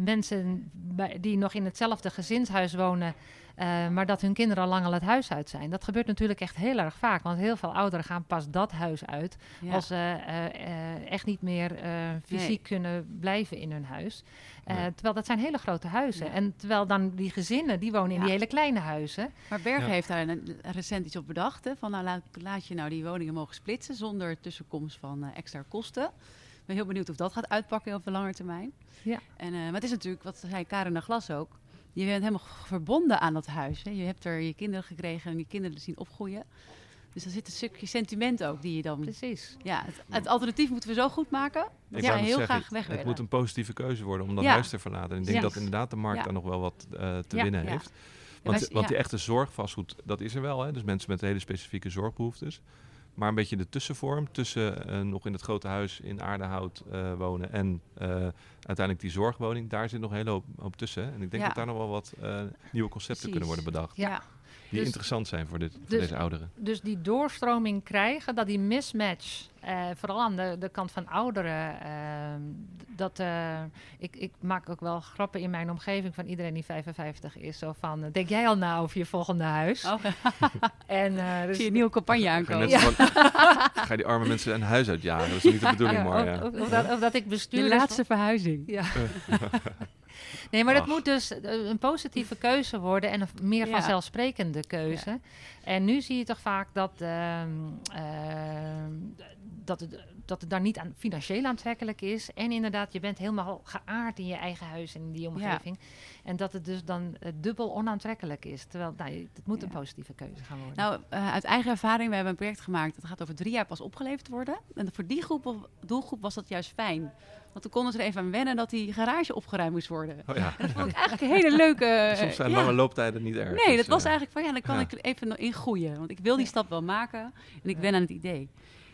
mensen bij- die nog in hetzelfde gezinshuis wonen, eh, maar dat hun kinderen al lang al het huis uit zijn. Dat gebeurt natuurlijk echt heel erg vaak, want heel veel ouderen gaan pas dat huis uit Ja. als ze eh, eh, echt niet meer eh, fysiek Nee. kunnen blijven in hun huis. Eh, Nee. Terwijl dat zijn hele grote huizen. Ja. En terwijl dan die gezinnen, die wonen in Ja. die hele kleine huizen. Maar Bergen Ja. heeft daar een, recent iets op bedacht. Hè? Van nou, laat, laat je nou die woningen mogen splitsen zonder tussenkomst van extra kosten. Ik ben heel benieuwd of dat gaat uitpakken op de lange termijn. Ja. En, eh, maar het is natuurlijk, wat zei Karen de Glas ook. Je bent helemaal verbonden aan dat huis. Hè? Je hebt er je kinderen gekregen en je kinderen zien opgroeien. Dus er zit een stukje sentiment ook die je dan... Precies. Ja, het, het alternatief moeten we zo goed maken. Dat net heel zeggen, graag weg Het moet een positieve keuze worden om dat Ja. huis te verlaten. En ik denk Ja. dat inderdaad de markt Ja. daar nog wel wat eh, te Ja. winnen Ja. heeft. Ja, Want, wij- want ja. die echte zorgvastgoed, dat is er wel. Hè? Dus mensen met hele specifieke zorgbehoeftes. Maar een beetje de tussenvorm tussen eh, nog in het grote huis in Aardehout eh, wonen en eh, uiteindelijk die zorgwoning, daar zit nog een hele hoop, hoop tussen. hè. En ik denk Ja. dat daar nog wel wat eh, nieuwe concepten kunnen worden bedacht. Ja. Die Dus- interessant zijn voor, dit, voor dus- deze ouderen. Dus die doorstroming krijgen, dat die mismatch, eh, vooral aan de, de kant van ouderen, ehm, d- dat eh, ik, ik maak ook wel grappen in mijn omgeving van iedereen die 55 is. Zo van, eh, denk jij al na over je volgende huis? Oh, En, eh, zie dus, je een nieuwe campagne aankomen. van- ga je die arme mensen een huis uitjagen? Dat is niet de bedoeling, Ja, maar of, ja. of- of dat, of dat ik De bestuur laatste verhuizing. Ja. nee, maar dat Ach. moet dus eh, een positieve keuze worden en een meer vanzelfsprekende keuze. En nu zie je toch vaak dat, ehm, ehm, dat, het, dat het daar niet aan, financieel aantrekkelijk is. En inderdaad, je bent helemaal geaard in je eigen huis en in die omgeving. En dat het dus dan eh, dubbel onaantrekkelijk is. Terwijl nou, het moet een positieve keuze gaan worden. Nou, eh, uit eigen ervaring, we hebben een project gemaakt. Dat gaat over drie jaar pas opgeleverd worden. En voor die groep, of doelgroep was dat juist fijn. Want toen konden ze er even aan wennen dat die garage opgeruimd moest worden. Oh, ja. Dat vond ik eigenlijk een hele leuke... eh, Soms zijn ja. lange looptijden niet erg. Nee, dus, dat was eh, eigenlijk van ja, dan kan ja. ik er even nog in groeien. Want ik wil die stap wel maken en ik Ja. ben aan het idee.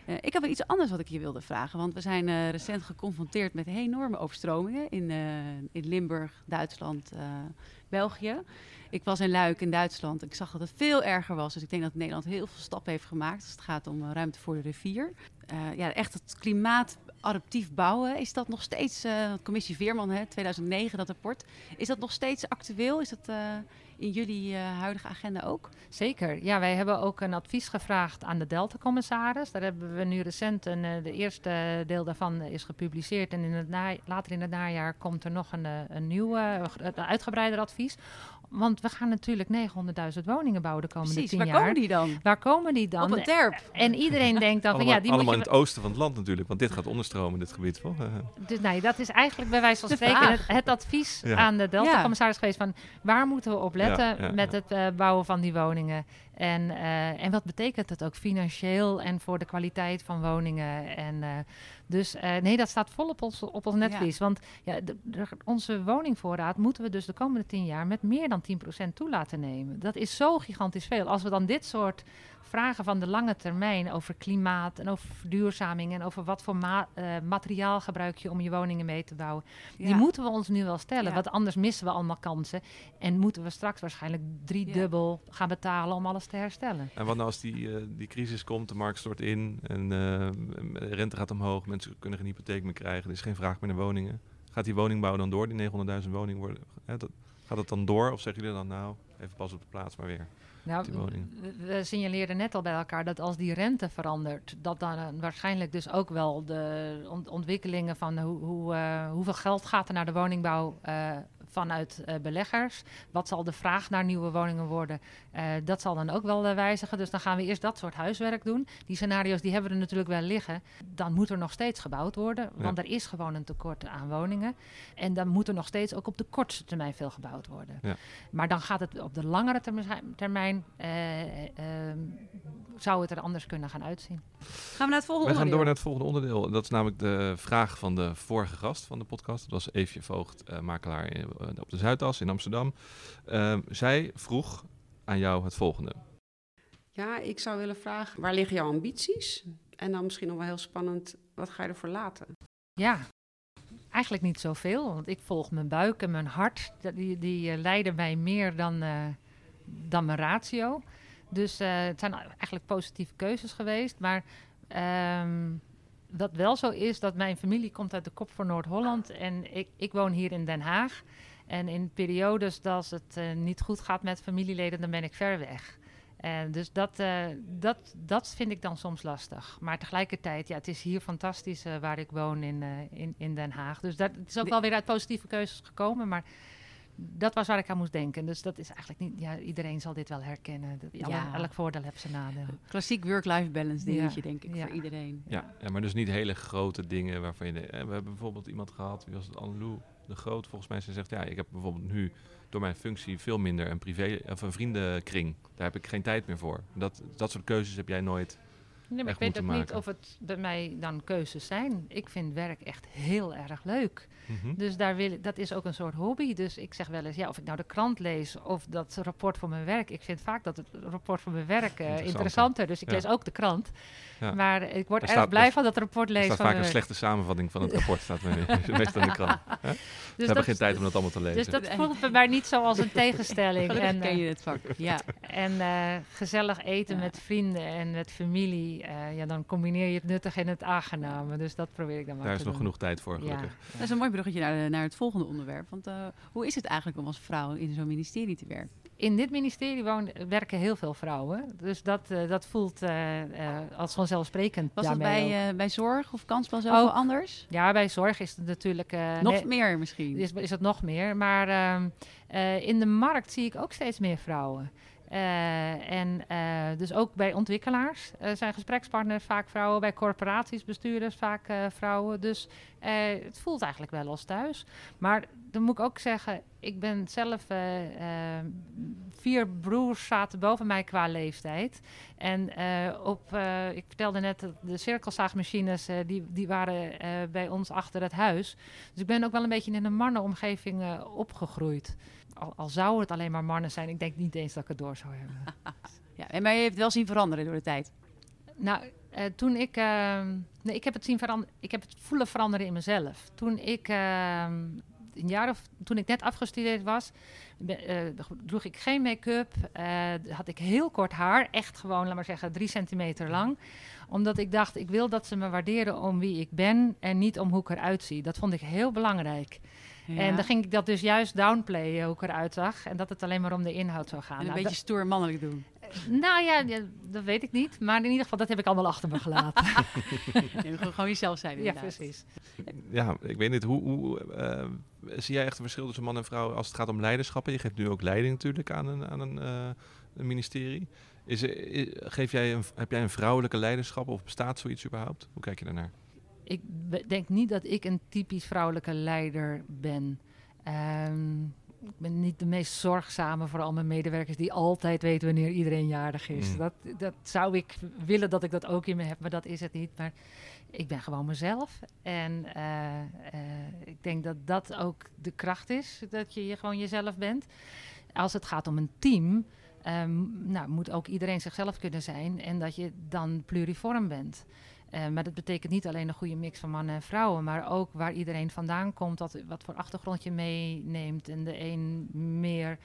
Eh, ik heb wel iets anders wat ik je wilde vragen. Want we zijn eh, recent geconfronteerd met enorme overstromingen in, eh, in Limburg, Duitsland, eh, België. Ik was in Luik in Duitsland. Ik zag dat het veel erger was. Dus ik denk dat Nederland heel veel stappen heeft gemaakt. Als het gaat om eh, ruimte voor de rivier. Eh, ja, echt het klimaatadaptief bouwen. Is dat nog steeds, eh, commissie Veerman, hè, 2009, dat rapport. Is dat nog steeds actueel? Is dat eh, in jullie eh, huidige agenda ook? Zeker. Ja, wij hebben ook een advies gevraagd aan de Delta-commissaris. Daar hebben we nu recent een, de eerste deel daarvan is gepubliceerd. En in het later in het najaar komt er nog een, een nieuw, uitgebreider advies. Want we gaan natuurlijk 900.000 woningen bouwen de komende Precies, tien waar jaar. komen die dan? Waar komen die dan? Op een terp. En iedereen denkt dan van allemaal ja, die allemaal in het oosten van het land natuurlijk, want dit gaat onderstromen, dit gebied. Eh, je... Dus nee, dat is eigenlijk bij wijze van spreken het, het advies Ja. aan de Delta-commissaris geweest van waar moeten we op letten Ja, ja, met ja. het eh, bouwen van die woningen. En, eh, en wat betekent het ook financieel en voor de kwaliteit van woningen? En, eh, dus eh, nee, dat staat vol op ons, op ons netvlies. Want ja, de- de- onze woningvoorraad moeten we dus de komende tien jaar met meer dan 10% toe laten nemen. Dat is zo gigantisch veel. Als we dan dit soort vragen van de lange termijn over klimaat en over verduurzaming en over wat voor ma- eh, materiaal gebruik je om je woningen mee te bouwen, die moeten we ons nu wel stellen. Ja. Want anders missen we allemaal kansen en moeten we straks waarschijnlijk driedubbel gaan betalen om alles te herstellen. En wat nou als die, eh, die crisis komt, de markt stort in en eh, de rente gaat omhoog, mensen kunnen geen hypotheek meer krijgen, er is geen vraag meer naar woningen. Gaat die woningbouw dan door, die 900.000 woningen worden? Hè, dat, gaat het dan door of zeggen jullie dan nou, even pas op de plaats maar weer? Nou, die we- signaleerden net al bij elkaar dat als die rente verandert, dat dan eh, waarschijnlijk dus ook wel de ont- ontwikkelingen van hoe, hoe, eh, hoeveel geld gaat er naar de woningbouw eh, vanuit eh, beleggers. Wat zal de vraag naar nieuwe woningen worden? Eh, dat zal dan ook wel eh, wijzigen. Dus dan gaan we eerst dat soort huiswerk doen. Die scenario's die hebben we er natuurlijk wel liggen. Dan moet er nog steeds gebouwd worden, want er is gewoon een tekort aan woningen. En dan moet er nog steeds ook op de kortste termijn veel gebouwd worden. Ja. Maar dan gaat het op de langere termijn, eh, ehm, zou het er anders kunnen gaan uitzien. Gaan we naar het volgende Wij gaan door naar het volgende onderdeel. Dat is namelijk de vraag van de vorige gast van de podcast. Dat was Eefje Voogd, eh, makelaar in- op de Zuidas in Amsterdam. Ehm, zij vroeg aan jou het volgende. Ja, ik zou willen vragen, waar liggen jouw ambities? En dan misschien nog wel heel spannend, wat ga je ervoor laten? Ja, eigenlijk niet zoveel. Want ik volg mijn buik en mijn hart. Die, die eh, leiden mij meer dan, eh, dan mijn ratio. Dus eh, het zijn eigenlijk positieve keuzes geweest. Maar ehm, wat wel zo is, dat mijn familie komt uit de kop van Noord-Holland. En ik, ik woon hier in Den Haag. En in periodes dat het eh, niet goed gaat met familieleden, dan ben ik ver weg. En dus dat, eh, dat, dat vind ik dan soms lastig. Maar tegelijkertijd, ja, het is hier fantastisch eh, waar ik woon in, eh, in, in Den Haag. Dus dat het is ook wel weer uit positieve keuzes gekomen. Maar dat was waar ik aan moest denken. Dus dat is eigenlijk niet... Ja, iedereen zal dit wel herkennen. Dat, Ja. alle- elk voordeel heeft zijn nadelen. Klassiek work-life balance dingetje, Ja. denk ik, Ja. voor iedereen. Ja, ja, maar dus niet hele grote dingen waarvan je... de- eh, we hebben bijvoorbeeld iemand gehad, wie was het, Annelou de Groot volgens mij. Ze zegt, ja, ik heb bijvoorbeeld nu door mijn functie veel minder een privé of een vriendenkring. Daar heb ik geen tijd meer voor. Dat, dat soort keuzes heb jij nooit Nee, maar ik weet ook niet of het bij mij dan keuzes zijn. Ik vind werk echt heel erg leuk. Mhm. Dus daar wil, ik- dat is ook een soort hobby. Dus ik zeg wel eens, ja, of ik nou de krant lees of dat rapport voor mijn werk. Ik vind vaak dat het rapport voor mijn werk eh, Interessanter. interessanter. Dus ik Ja. lees ook de krant. Ja. Maar ik word Er erg staat- blij er van dat rapport Er lezen. staat van vaak een slechte samenvatting van het rapport. Staat me- meestal in de krant. Dus We hebben geen tijd om dat allemaal te lezen. Dus dat voelt bij mij niet zo als een tegenstelling. En, ken eh, je het vak. Ja. En eh, gezellig eten Ja. met vrienden en met familie. eh, ja, dan combineer je het nuttige en het aangename. Dus dat probeer ik dan maar Daar te is nog doen. genoeg tijd voor, Ja, gelukkig. ja. Dat is een mooi bruggetje naar, naar het volgende onderwerp. Want eh, hoe is het eigenlijk om als vrouw in zo'n ministerie te werken? In dit ministerie wonen, werken heel veel vrouwen. Dus dat, eh, dat voelt eh, als vanzelfsprekend. Was dat bij, bij zorg of kansspel zoveel Ook. anders? Ja, bij zorg is het natuurlijk... Nog nee, meer misschien. is, is het nog meer. Maar ehm, eh, in de markt zie ik ook steeds meer vrouwen. Eh, en eh, dus ook bij ontwikkelaars eh, zijn gesprekspartners vaak vrouwen. Bij corporaties, bestuurders vaak vrouwen. Dus het voelt eigenlijk wel als thuis. Maar dan moet ik ook zeggen, ik ben zelf... vier broers zaten boven mij qua leeftijd. En op, ik vertelde net, dat de cirkelzaagmachines, die, die waren bij ons achter het huis. Dus ik ben ook wel een beetje in een mannenomgeving opgegroeid. Al, al zou het alleen maar mannen zijn, ik denk niet eens dat ik het door zou hebben. Ja, en maar je hebt het wel zien veranderen door de tijd. Nou, eh, toen ik. ehm, nee, ik heb het zien veranderen. Ik heb het voelen veranderen in mezelf. Toen ik. ehm, een jaar of toen ik net afgestudeerd was, eh, droeg ik geen make-up. eh, had ik heel kort haar, echt gewoon, laat maar zeggen, drie centimeter lang. Omdat ik dacht, ik wil dat ze me waarderen om wie ik ben en niet om hoe ik eruit zie. Dat vond ik heel belangrijk. En dan ging ik dat dus juist downplayen, hoe ik eruit zag. En dat het alleen maar om de inhoud zou gaan. en een Nou, beetje stoer mannelijk doen. nou ja, ja, dat weet ik niet. Maar in ieder geval, dat heb ik allemaal achter me gelaten. Je moet gewoon jezelf zijn ja, precies. Ja, ik weet niet. Hoe, hoe eh, zie jij echt een verschil tussen man en vrouw als het gaat om leiderschappen? Je geeft nu ook leiding natuurlijk aan een, aan een, eh, een ministerie. Is, geef jij een, heb jij een vrouwelijke leiderschap of bestaat zoiets überhaupt? Hoe kijk je daarnaar? Ik denk niet dat ik een typisch vrouwelijke leider ben. Ehm, ik ben niet de meest zorgzame voor al mijn medewerkers die altijd weten wanneer iedereen jarig is. Mm. Dat, dat zou ik willen dat ik dat ook in me heb, maar dat is het niet. Maar ik ben gewoon mezelf. En eh, eh, ik denk dat dat ook de kracht is, dat je, je gewoon jezelf bent. Als het gaat om een team, ehm, nou, moet ook iedereen zichzelf kunnen zijn en dat je dan pluriform bent. Eh, maar dat betekent niet alleen een goede mix van mannen en vrouwen, maar ook waar iedereen vandaan komt, dat, wat voor achtergrond je meeneemt. En de een meer.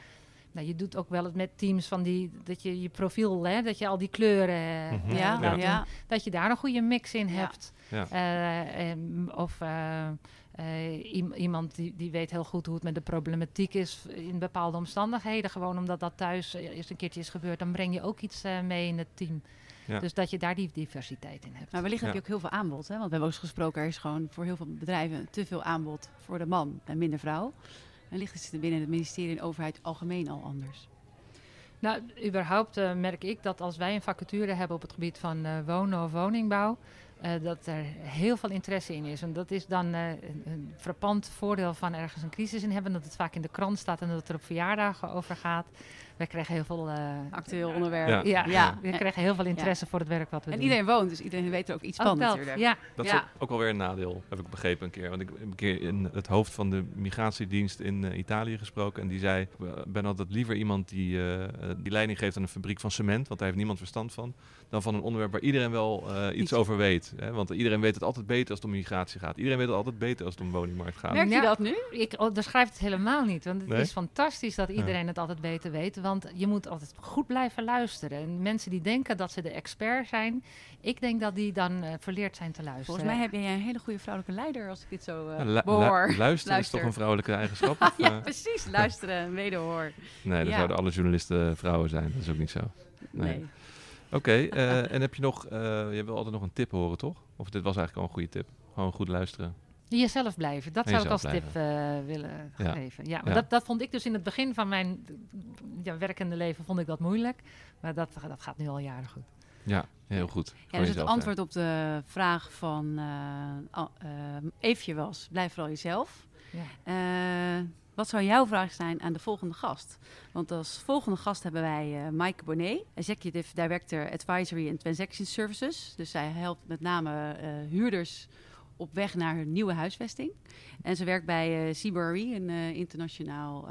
Nou, je doet ook wel het met teams van die, dat je je profiel, hè, dat je al die kleuren. eh, Mhm. Ja, ja. Dat je daar een goede mix in Ja. hebt. Ja. Eh, em, of eh, eh, iem- iemand die, die weet heel goed hoe het met de problematiek is in bepaalde omstandigheden. Gewoon omdat dat thuis eens een keertje is gebeurd, dan breng je ook iets mee in het team. Ja. Dus dat je daar die diversiteit in hebt. Maar wellicht heb je ook heel veel aanbod. Hè? Want we hebben ook eens gesproken, er is gewoon voor heel veel bedrijven te veel aanbod voor de man en minder vrouw. En ligt het binnen het ministerie en overheid algemeen al anders. Nou, überhaupt eh, merk ik dat als wij een vacature hebben op het gebied van eh, wonen of woningbouw, eh, dat er heel veel interesse in is. En dat is dan eh, een, een frappant voordeel van ergens een crisis in hebben, dat het vaak in de krant staat en dat het er op verjaardagen over gaat. Wij krijgen heel veel, eh, Actueel onderwerp. Ja. ja, Ja. we krijgen heel veel interesse voor het werk wat we En doen. iedereen woont, dus iedereen weet er ook iets van dat, natuurlijk. Ja, Dat Ja. is ook, alweer een nadeel, heb ik begrepen een keer. Want ik heb een keer in het hoofd van de migratiedienst in eh, Italië gesproken. En die zei, ik ben altijd liever iemand die, eh, eh, die leiding geeft aan een fabriek van cement. Want daar heeft niemand verstand van. Dan van een onderwerp waar iedereen wel eh, iets Iets. over weet. Hè? Want iedereen weet het altijd beter als het om migratie gaat. Iedereen weet het altijd beter als het om woningmarkt gaat. Merk je Ja. dat nu? ik onderschrijf het helemaal niet. Want het Nee? is fantastisch dat iedereen het altijd beter weet. Want je moet altijd goed blijven luisteren. En mensen die denken dat ze de expert zijn, ik denk dat die dan eh, verleerd zijn te luisteren. Volgens mij heb jij een hele goede vrouwelijke leider als ik dit zo eh lu- behoor. luisteren is toch een vrouwelijke eigenschap? Of, ja, eh, precies. Luisteren en wederhoor. nee, dan Ja. zouden alle journalisten vrouwen zijn. Dat is ook niet zo. Nee. Nee. Oké, eh, en heb je nog, eh, je wil altijd nog een tip horen, toch? Of dit was eigenlijk al een goede tip? Gewoon goed luisteren. Jezelf blijven, dat zou ik als tip eh, willen Ja. geven. Ja, maar Ja. Dat, dat vond ik dus in het begin van mijn ja, werkende leven vond ik dat moeilijk. Maar dat, dat gaat nu al jaren goed. Ja, heel goed. Ja, dus het antwoord op de vraag van eh eh, Eefje was, blijf vooral jezelf. Ja. Eh, Wat zou jouw vraag zijn aan de volgende gast? Want als volgende gast hebben wij uh, Maaike Bonnet, Executive Director Advisory and Transaction Services. Dus zij helpt met name uh, huurders op weg naar hun nieuwe huisvesting. En ze werkt bij uh, CBRE, een internationaal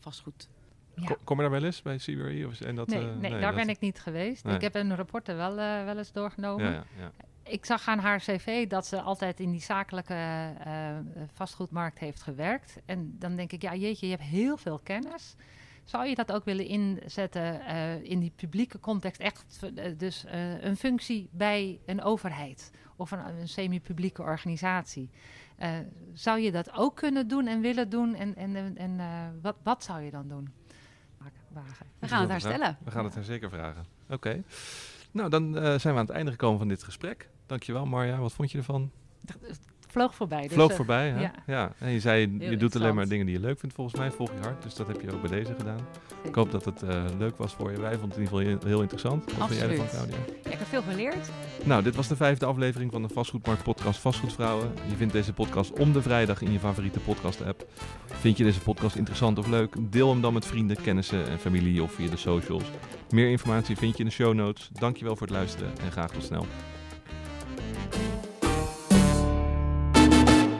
vastgoed ja. Kom je daar wel eens bij CBRE? Of, en dat, nee, nee, daar ben ik niet geweest. Ik heb een rapporten wel, uh, wel eens doorgenomen. Ja, ja, ik zag aan haar cv dat ze altijd in die zakelijke uh, vastgoedmarkt heeft gewerkt. En dan denk ik, ja jeetje, je hebt heel veel kennis. Zou je dat ook willen inzetten uh, in die publieke context? Echt dus een functie bij een overheid of een, een semi-publieke organisatie. zou je dat ook kunnen doen en willen doen? En, en, en wat, wat zou je dan doen? Wagen. We gaan het haar stellen. We gaan het haar zeker vragen. Oké. Nou, dan zijn we aan het einde gekomen van dit gesprek. Dankjewel Marja, wat vond je ervan? Vloog voorbij. Dus, Vloog uh, voorbij, hè? Ja. ja. En je zei, je doet alleen maar dingen die je leuk vindt volgens mij, volg je hart. Dus dat heb je ook bij deze gedaan. Ik hoop dat het uh, leuk was voor je. Wij vonden het in ieder geval heel, heel interessant. Wat Absoluut. vind jij ervan, Claudia? Ja, ik heb veel geleerd. Nou, dit was de vijfde aflevering van de Vastgoedmarkt podcast Vastgoedvrouwen. Je vindt deze podcast om de vrijdag in je favoriete podcast app. Vind je deze podcast interessant of leuk? Deel hem dan met vrienden, kennissen en familie of via de socials. Meer informatie vind je in de show notes. Dankjewel voor het luisteren en graag tot snel.